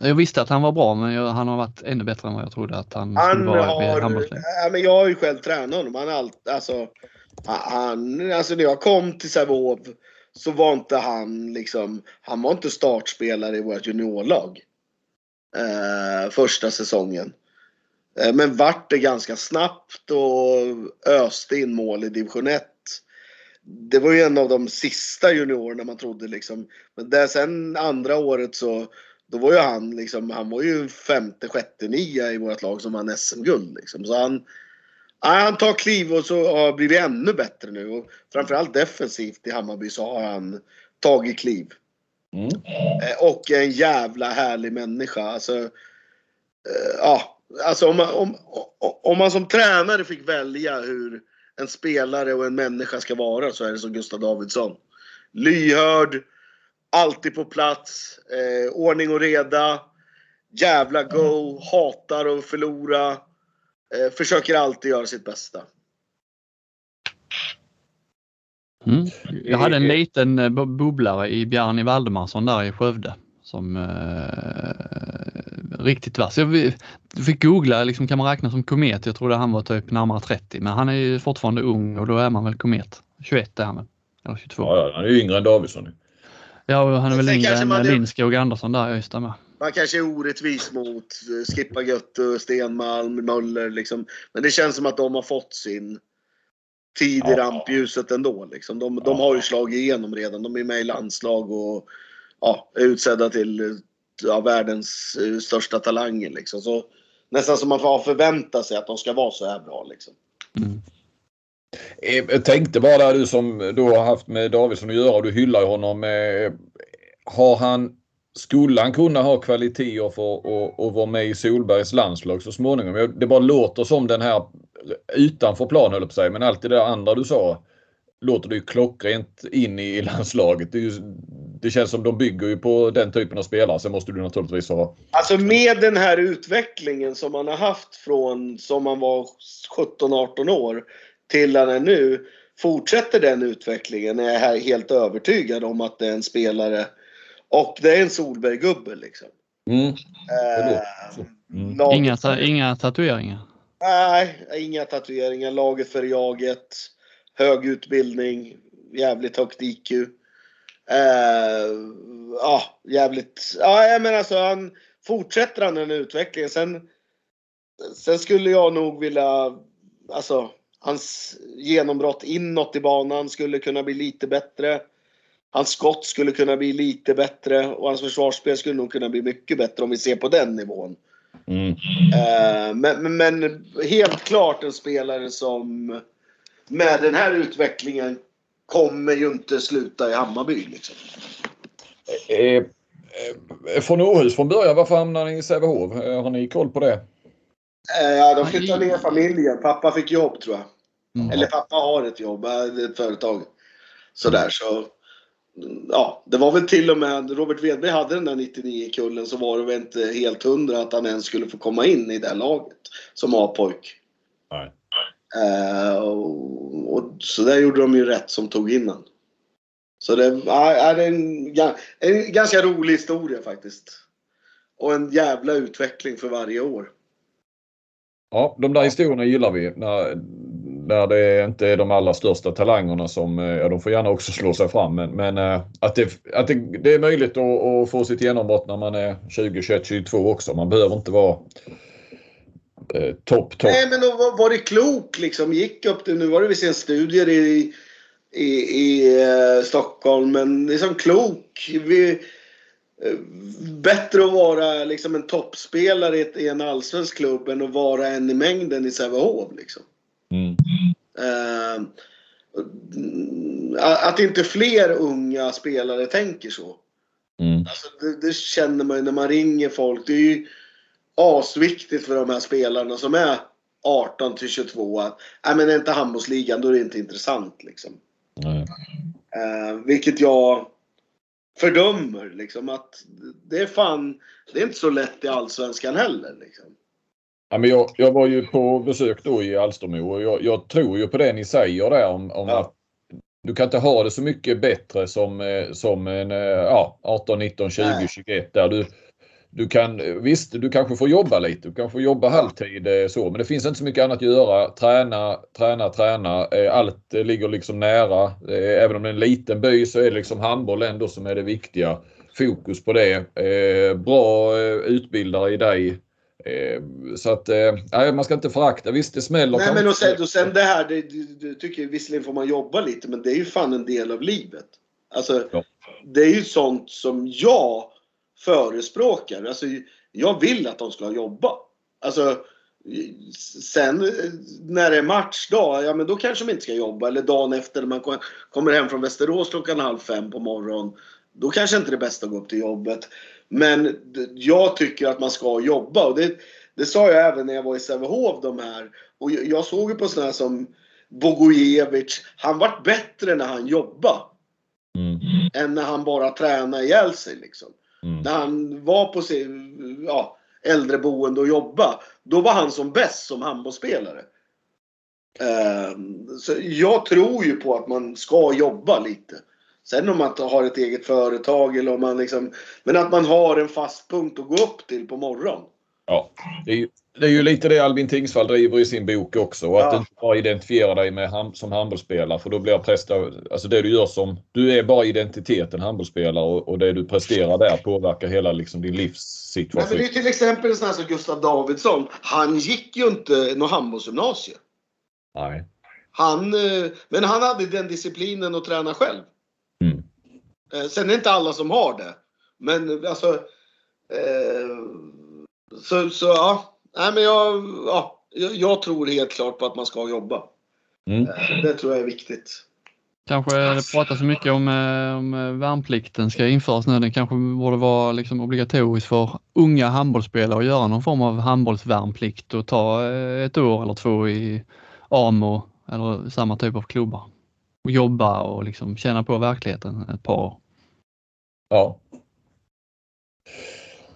jag visste att han var bra men jag, han har varit ännu bättre än vad jag trodde att han, han skulle vara har, i handbollsligan.
Ja, men jag har ju själv tränat honom. Han allt, alltså, han, alltså när jag kom till Sävehof så var inte han liksom, han var inte startspelare i vårt juniorlag. Eh, första säsongen. Eh, men vart det ganska snabbt och öste in mål i division 1. Det var ju en av de sista juniorerna man trodde liksom. Men där sen andra året så då var ju han liksom, han var ju femte, sjätte, nia i vårt lag som vann SM-guld liksom. Så han, han tar kliv och så har blivit ännu bättre nu. Och framförallt defensivt i Hammarby så har han tagit kliv. Mm. Eh, och en jävla härlig människa. Alltså, eh, ja, alltså om man, om, om man som tränare fick välja hur en spelare och en människa ska vara så är det som Gustav Davidsson. Lyhörd, alltid på plats, eh, ordning och reda, jävla go, hatar att förlora, eh, försöker alltid göra sitt bästa.
Mm. Jag hade en liten eh, bubblare i Bjarni Valdemarsson där i Skövde som eh, riktigt vass. Jag fick googla, liksom, kan man räkna som komet? Jag trodde han var typ närmare 30 men han är ju fortfarande ung och då är man väl komet. 21 är han väl? Eller 22.
Ja, han är ju yngre än Davidsson.
Ja, och han är väl yngre än Lindskog och Andersson där, just det med.
Man kanske är orättvis mot eh, Skippa Götte, Stenmalm, Möller liksom. Men det känns som att de har fått sin tid i rampljuset ändå. Liksom. De, de har ju slagit igenom redan. De är med i landslag och ja, är utsedda till ja, världens eh, största talanger. Liksom. Så, nästan som man får förvänta sig att de ska vara så här bra. Liksom. Mm.
Eh, jag tänkte bara du som då har haft med Davidsson att göra, du hyllar honom. Eh, har han, skulle han kunna ha kvaliteter för att, vara med i Solbergs landslag så småningom? Det bara låter som den här utanför plan höll på sig, men allt det där andra du sa låter det ju klockrent in i landslaget. Det, ju, det, känns som de bygger ju på den typen av spelare. Sen måste du naturligtvis ha...
Alltså med den här utvecklingen som man har haft från som man var 17-18 år till han är nu. fortsätter den utvecklingen är jag helt övertygad om att det är en spelare och det är en Solberg-gubbe liksom.
Mm.
Eh,
Mm.
laget
Inga, ta- inga tatueringar.
Nej, inga tatueringar. Laget för jaget. Hög utbildning. Jävligt högt IQ. Eh, ja, jävligt. Ja, jag menar alltså han fortsätter han den utvecklingen. Sen, sen skulle jag nog vilja, alltså hans genombrott inåt i banan skulle kunna bli lite bättre. Hans skott skulle kunna bli lite bättre och hans försvarsspel skulle nog kunna bli mycket bättre om vi ser på den nivån.
Mm.
Eh, Men, men, men helt klart en spelare som med den här utvecklingen kommer ju inte sluta i Hammarby. Liksom.
Eh, eh, från Åhus från början, varför hamnade ni i Sävehof? Eh, Har ni koll på det?
Eh, Ja, de flyttade ner familjen. Pappa fick jobb tror jag.
Mm.
Eller pappa har ett jobb, eh, ett företag. Sådär så. Ja, det var väl till och med Robert Wedberg hade den där 99-kullen så var det väl inte helt hundra att han ens skulle få komma in i det laget som A-pojk.
Nej.
Eh, och, och så där gjorde de ju rätt som tog in han. Så det ja, är en, en ganska rolig historia faktiskt. Och en jävla utveckling för varje år.
Ja, de där historierna gillar vi. När, när det inte är de allra största talangerna som, eh, ja de får gärna också slå sig fram. Men, men eh, att, det, att det, det är möjligt att, att få sitt genombrott när man är 20, 21, 22 också. Man behöver inte vara eh, topp, topp.
Nej men då var, var det klok liksom. Gick upp till, nu var det visserligen studier i, i, i eh, Stockholm men liksom klok. Vi, eh, bättre att vara liksom en toppspelare i, i en allsvensk klubb än att vara en i mängden i Sävehof liksom.
Mm.
Eh, mm, att inte fler unga spelare tänker så.
Mm.
Alltså, det, det känner man ju när man ringer folk. Det är ju asviktigt för de här spelarna som är 18 till 22 att nej, men är inte handbollsligan då är det inte intressant. Liksom. Eh, vilket jag fördömer. Liksom, att det är fan, det är inte så lätt i Allsvenskan heller. Liksom.
Ja, men jag, jag var ju på besök då i Alstermo och jag, jag tror ju på det ni säger där om, om
Ja.
att du kan inte ha det så mycket bättre som, eh, som en eh, ja, 18, 19, 20,
Nej.
21 där du du kan, visst, du kanske får jobba lite. Du kanske får jobba halvtid eh, så, men det finns inte så mycket annat att göra. Träna, träna, träna. Eh, Allt eh, ligger liksom nära. Även om det är en liten by så är det liksom handboll ändå som är det viktiga. Fokus på det. Bra utbildare i dig. Så att, nej, man ska inte förakta. Visst, det smäller.
Nej men och sen, och sen det här, det, det tycker visserligen får man jobba lite men det är ju fan en del av livet. Alltså,
Ja.
det är ju sånt som jag förespråkar. Alltså, jag vill att de ska jobba. Alltså, sen när det är matchdag, ja men då kanske de inte ska jobba. Eller dagen efter när man kom- kommer hem från Västerås klockan halv fem på morgonen. Då kanske inte det är bäst att gå upp till jobbet. Men jag tycker att man ska jobba. Och det, det sa jag även när jag var i Sävehof de här. Och jag, jag såg ju på sådana här som Bogojevic. Han vart bättre när han jobbade.
Mm,
Än när han bara tränade ihjäl sig liksom.
Mm,
När han var på sin ja, äldreboende och jobba. Då var han som bäst som handbollsspelare. Ehm, så jag tror ju på att man ska jobba lite. Sen om man har ett eget företag eller om man liksom... Men att man har en fast punkt att gå upp till på morgonen.
Ja, det är, ju, det är ju lite det Albin Tingsvall driver i sin bok också. Och att
Ja.
du inte bara identifierar dig med ham, som handbollsspelare för då blir presta, alltså det du gör som, du är bara identiteten handbollsspelare och, och det du presterar där påverkar hela liksom din
Nej,
livssituation.
men det är till exempel en sån här som Gustav Davidsson. Han gick ju inte något handbollsgymnasium.
Nej.
Han, eh, men han hade den disciplinen att träna själv.
Mm.
Eh, Sen är det inte alla som har det. Men alltså... Eh, så, så ja. Nej, men jag, ja. jag- Jag tror helt klart på att man ska jobba.
Mm.
Eh, Det tror jag är viktigt.
Kanske det pratas så mycket om, eh, om eh, värnplikten ska införas nu. Den kanske borde vara liksom obligatorisk för unga handbollsspelare att göra någon form av handbollsvärnplikt och ta ett år eller två i AMO eller samma typ av klubbar. Och jobba och liksom känna på verkligheten ett par år.
Ja.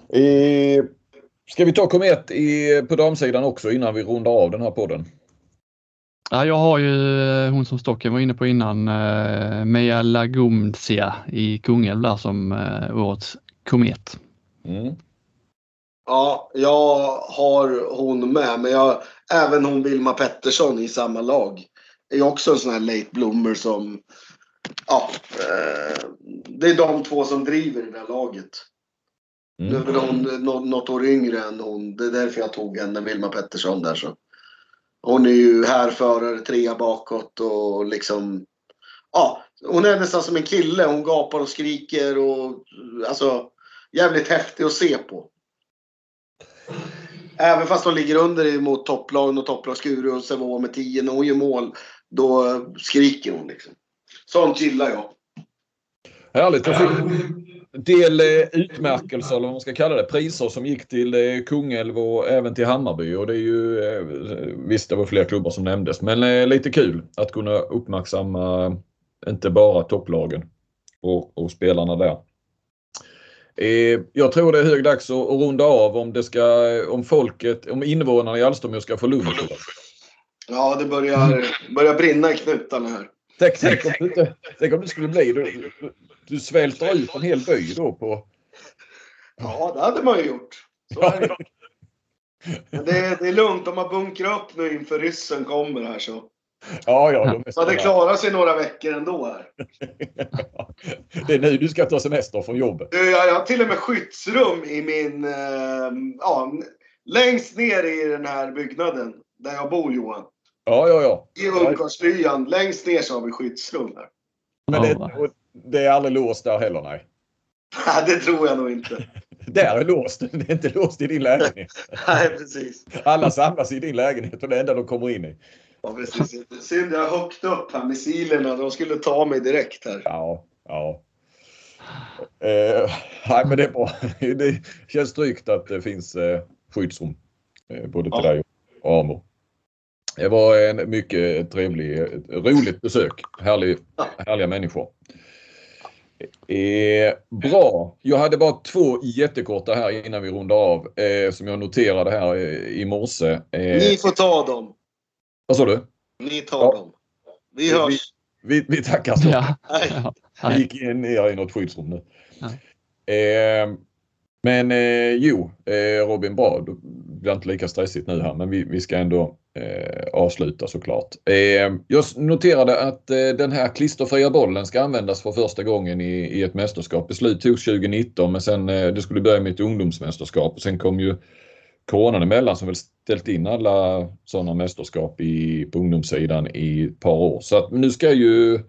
Eh, ska vi ta Komet i, på damsidan också innan vi rundar av den här podden?
Ja, jag har ju eh, hon som Stocken var inne på innan, eh, Meja Lagumdzia i Kungälv där som eh, årets komet.
Mm.
Ja, jag har hon med. Men jag, även hon Vilma Pettersson i samma lag. Är också en sån här late bloomer som... Ja, eh, det är de två som driver det där laget. Nu är
Mm.
väl hon nå- något år yngre än hon. Det är därför jag tog henne, Vilma Pettersson där så. Hon är ju härförare, trea bakåt och liksom... Ja, hon är nästan som en kille. Hon gapar och skriker och alltså jävligt häftig att se på. Även fast de ligger under mot topplagen och topplag Skuru och Sävehof med 10 när hon gör mål, då skriker hon liksom. Sånt gillar jag.
Härligt. Jag fick del eh, utmärkelser eller vad man ska kalla det. Priser som gick till eh, Kungälv och även till Hammarby. Och det är ju, eh, visst det var fler klubbar som nämndes. Men lite kul att kunna uppmärksamma inte bara topplagen och, och spelarna där. Jag tror det är hög dags att, att runda av om det ska, om folket, om invånarna i Alstomö ska få lugn.
Ja, det börjar, börjar brinna i knutarna här.
Tänk, tänk, om, du tänk om det skulle bli, du, du, svälter ut en hel by då på...
Ja, det hade man ju gjort. Så är det. Men det, det är lugnt. De har bunkrat upp nu inför ryssen kommer här så.
Ja, ja. De
Så det klarar sig några veckor ändå här.
Det är nu du ska ta semester från jobbet.
Jag, jag har till och med skyddsrum i min... Eh, ja, längst ner i den här byggnaden där jag bor Johan.
Ja, ja, ja.
I ungkarlslyan. Längst ner så har vi skyddsrum där.
Men det, och det är aldrig låst där heller, nej.
Nej, det tror jag nog inte.
Där är låst. Det är inte låst i din lägenhet.
Nej, precis.
Alla samlas i din lägenhet och det enda de kommer in i.
Ja, precis. Synd jag högt upp här. Missilerna, de skulle ta mig direkt här.
Ja, ja. Eh, nej, men det är bra. Det känns tryggt att det finns eh, skyddsrum. Eh, både till
Ja.
dig och Amo. Det var en mycket trevlig, eh, roligt besök. Härlig, härliga människor. Eh, bra. Jag hade bara två jättekorta här innan vi rundar av. Eh, som jag noterade här eh, i morse. Eh,
Ni får ta dem.
vad sa du?
Ni tar
Ja.
dem. Vi hörs.
Vi, vi tackar så.
Ja,
Vi gick in ner i något skyddsrum nu.
Ja.
Eh, men eh, jo, eh, Robin bra. Det blir inte lika stressigt nu här men vi, vi ska ändå eh, avsluta såklart. Eh, jag noterade att eh, den här klisterfria bollen ska användas för första gången i, i ett mästerskap. Beslut togs 2019 men sen eh, det skulle börja med ett ungdomsmästerskap och sen kom ju coronan emellan som väl ställt in alla sådana mästerskap i, på ungdomssidan i ett par år. Så att nu ska ju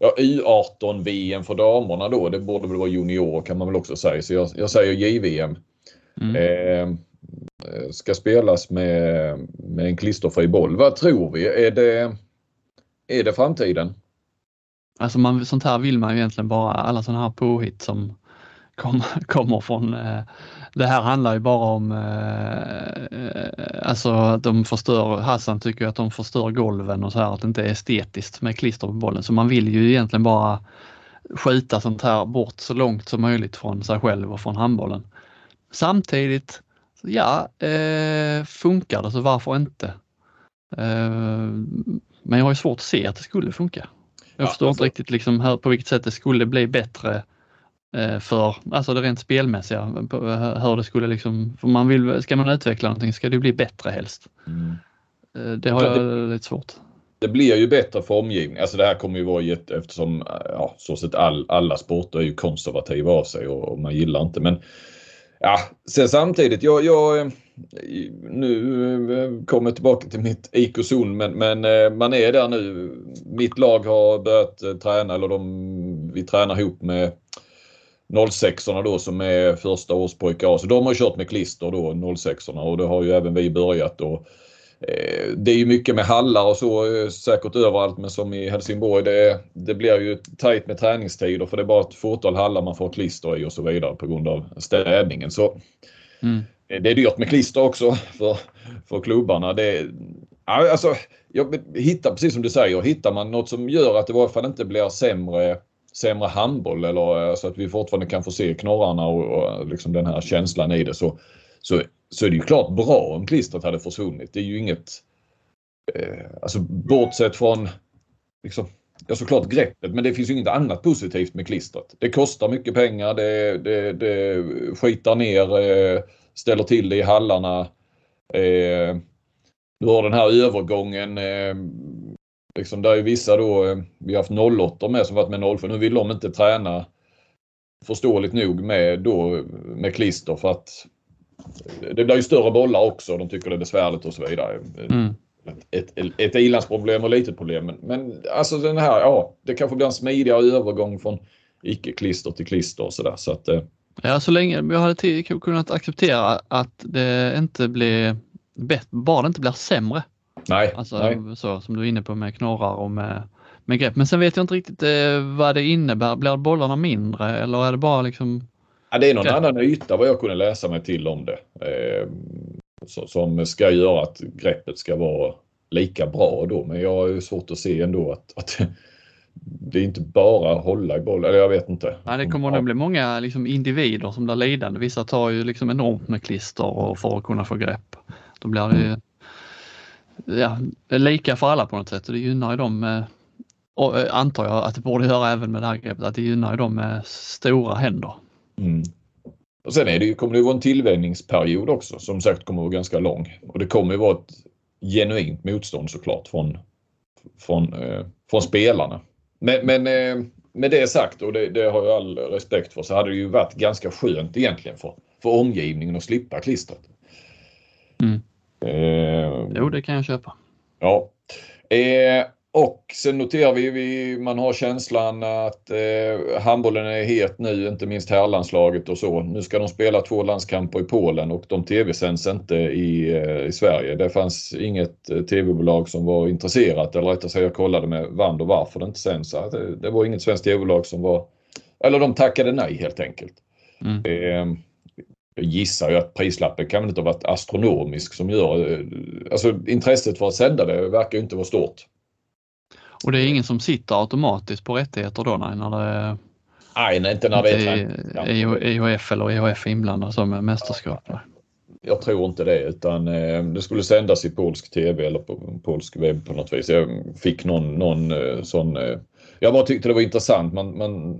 Ja, U18 VM för damerna då. Det borde väl vara junior kan man väl också säga. Så jag, jag säger JVM.
Mm.
Eh, Eh, ska spelas med, med en klisterfri boll. Vad tror vi? Är det, är det framtiden?
Alltså man, sånt här vill man ju egentligen bara, alla sådana här påhitt som kom, kommer från eh, det här handlar ju bara om eh, eh alltså att de förstör, Hassan tycker att de förstör golven och så här att det inte är estetiskt med klister på bollen. Så man vill ju egentligen bara skjuta sånt här bort så långt som möjligt från sig själv och från handbollen. Samtidigt, ja, eh, funkar det så varför inte? Eh, men jag har ju svårt att se att det skulle funka. Jag
Ja,
förstår
alltså-
inte riktigt liksom här, på vilket sätt det skulle bli bättre eh, för, alltså det rent spelmässiga, på hur det skulle liksom, för man vill, ska man utveckla någonting ska det bli bättre helst. Eh, Det har
Ja,
jag lite svårt.
Det blir ju bättre för omgivningen. Alltså det här kommer ju vara jätte, eftersom ja, så sett all, alla sporter är ju konservativa av sig och, och man gillar inte. Men ja, sen samtidigt, jag, jag nu kommer jag tillbaka till mitt IK-zon men, men eh, man är där nu. Mitt lag har börjat eh, träna eller de, vi tränar ihop med 06orna då som är första årspojkar. Så de har kört med klister då 06orna och det har ju även vi börjat. Och, det är ju mycket med hallar och så eh, säkert överallt men som i Helsingborg det, det blir ju tajt med träningstider för det är bara ett fåtal hallar man får klister i och så vidare på grund av städningen. Så
Mm.
eh, det är dyrt med klister också för, för klubbarna. Det, alltså, jag hittar, precis som du säger, hittar man något som gör att det i alla fall inte blir sämre, sämre handboll eller eh, så att vi fortfarande kan få se knorrarna och, och liksom den här känslan i det så, så, så är det ju klart bra om klistret hade försvunnit. Det är ju inget eh, alltså bortsett från liksom, ja, såklart greppet, men det finns ju inget annat positivt med klistret. Det kostar mycket pengar, det, det, det skitar ner, eh, ställer till det i hallarna. Eh, du har den här övergången. Eh, liksom där är vissa då, eh, vi har haft 08 med som varit med 07. Nu vill de inte träna förståeligt nog med, då, med klister för att det blir ju större bollar också. De tycker det är besvärligt och så vidare. Mm. Ett, ett, ett ilandsproblem och litet problem. Men, men alltså den här, ja, det kanske blir en smidigare övergång från icke-klister till klister och sådär. Så att, eh.
Ja, så länge vi hade kunnat acceptera att det inte blir bättre, bara det inte blir sämre.
Nej.
Alltså
nej.
så som du är inne på med knorrar och med, med grepp. Men sen vet jag inte riktigt eh, vad det innebär. Blir bollarna mindre eller är det bara liksom?
Ja, det är någon grepp? annan yta vad jag kunde läsa mig till om det. Eh, som ska göra att greppet ska vara lika bra då. Men jag har svårt att se ändå att, att det är inte bara hålla i bollen, eller jag vet inte.
Nej, det kommer nog bli många liksom, individer som blir lidande. Vissa tar ju liksom enormt med klister och för att kunna få grepp. Då blir det ju ja, lika för alla på något sätt och det gynnar ju dem och eh, antar jag att det borde göra även med det här greppet, att det gynnar ju dem med stora händer.
Mm. Och sen är det, kommer det vara en tillvänjningsperiod också som sagt kommer att vara ganska lång. Och det kommer att vara ett genuint motstånd såklart från, från, eh, från spelarna. Men, men eh, med det sagt och det, det, har jag all respekt för så hade det ju varit ganska skönt egentligen för, för omgivningen att slippa klistret.
Mm. Eh, jo, det kan jag köpa.
Ja. Eh, och sen noterar vi, vi man har känslan att eh, handbollen är het nu, inte minst herrlandslaget och så. Nu ska de spela två landskamper i Polen och de tv-sänds inte i, eh, i Sverige. Det fanns inget eh, tv-bolag som var intresserat eller rättare sagt jag kollade med Vand och varför det inte sänds. Det, det var inget svenskt tv-bolag som var, eller de tackade nej helt enkelt. Mm. Eh, jag gissar ju att prislappen kan väl inte ha varit astronomisk som gör, eh, alltså intresset för att sända det verkar ju inte vara stort.
Och det är ingen som sitter automatiskt på rättigheter då nej, när det
Nej, nej inte när det är
EHF eller EHF inblandad som är mästerskap.
Jag tror inte det utan eh, det skulle sändas i polsk tv eller på polsk webb på något vis. Jag fick någon, någon eh, sån... Eh, jag bara tyckte det var intressant. Man, man,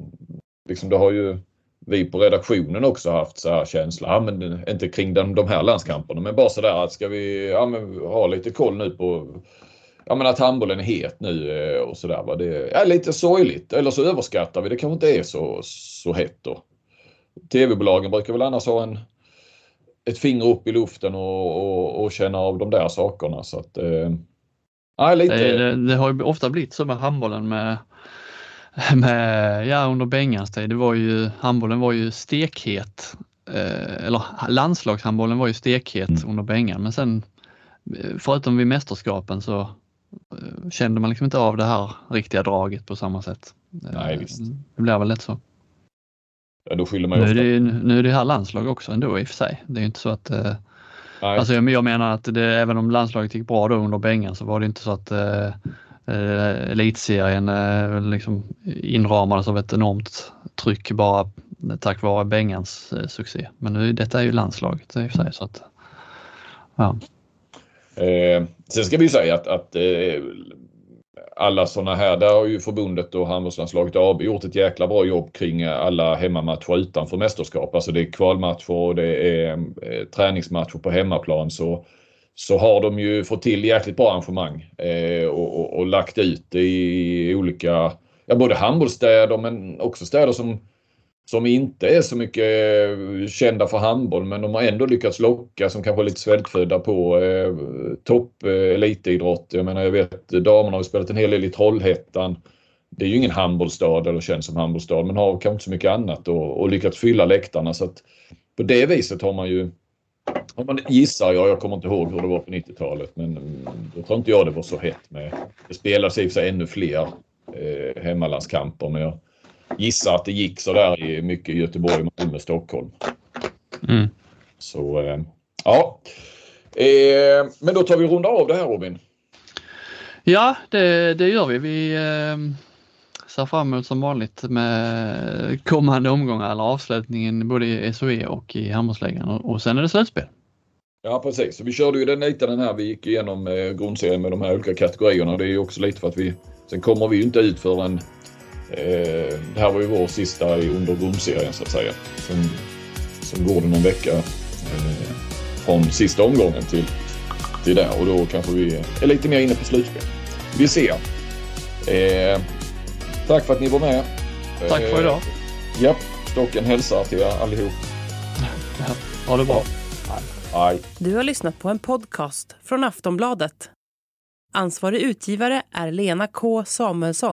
liksom det har ju vi på redaktionen också haft så här känsla, ja, men inte kring de, de här landskamperna men bara sådär att ska vi ja, ha lite koll nu på ja, men att handbollen är het nu eh, och sådär. Det är lite sorgligt. Eller så överskattar vi det kanske inte är så, så hett då. TV-bolagen brukar väl annars ha en, ett finger upp i luften och, och, och känna av de där sakerna. Så att, eh, lite...
det, det, har ju ofta blivit så med handbollen med, med ja, under Bengans tid. Det var ju, handbollen var ju stekhet. Eh, eller landslagshandbollen var ju stekhet mm. under Bengan men sen förutom vid mästerskapen så Eh, kände man liksom inte av det här riktiga draget på samma sätt.
Nej, eh, visst.
Det blir väl lätt så.
Ja, då skyller man
nu, är det, nu är det här landslag också ändå i och för sig. Det är inte så att eh, Alltså jag, menar att det, även om landslaget gick bra då under Bengan så var det inte så att eh, eh, elitserien eh, liksom inramades av ett enormt tryck bara tack vare Bengans eh, succé. Men nu, detta är ju landslaget i och för sig. Så att, ja.
Eh, sen ska vi säga att, att eh, alla sådana här, där har ju förbundet och handbollslandslaget AB gjort ett jäkla bra jobb kring alla hemmamatcher utanför mästerskap. Alltså det är kvalmatcher och det är eh, träningsmatcher på hemmaplan. Så, så har de ju fått till jäkligt bra arrangemang eh, och, och, och, lagt ut det i olika, ja både handbollsstäder men också städer som som inte är så mycket eh, kända för handboll men de har ändå lyckats locka som kanske är lite svältfödda på eh, topp eh, elitidrott. Jag menar jag vet damerna har spelat en hel del i Trollhättan. Det är ju ingen handbollsstad eller känns som handbollsstad men har kanske inte så mycket annat och, och lyckats fylla läktarna så att på det viset har man ju om man gissar jag, jag kommer inte ihåg hur det var på 90-talet men mm, då tror inte jag det var så hett med. Det spelas i och för sig ännu fler eh, hemmalandskamper men jag gissar att det gick så där i mycket Göteborg, Malmö, Stockholm.
Mm.
Så eh, ja. Eh, men då tar vi runda av det här Robin.
Ja, det, det gör vi. Vi eh, ser fram emot som vanligt med kommande omgångar eller avslutningen både i SOE och i handbollsligan och, sen är det slutspel.
Ja precis, vi körde ju den lite den här, vi gick igenom grundserien med de här olika kategorierna. Det är ju också lite för att vi, sen kommer vi ju inte ut förrän, eh, det här var ju vår sista under grundserien så att säga. Sen, sen går det någon vecka eh, från sista omgången till, till där och då kanske vi är lite mer inne på slutspel. Vi ser. Eh, tack för att ni var med.
Tack för idag.
Eh, ja, Stocken hälsar till er allihop.
Ha det bra.
Hej.
Du har lyssnat på en podcast från Aftonbladet. Ansvarig utgivare är Lena K Samuelsson.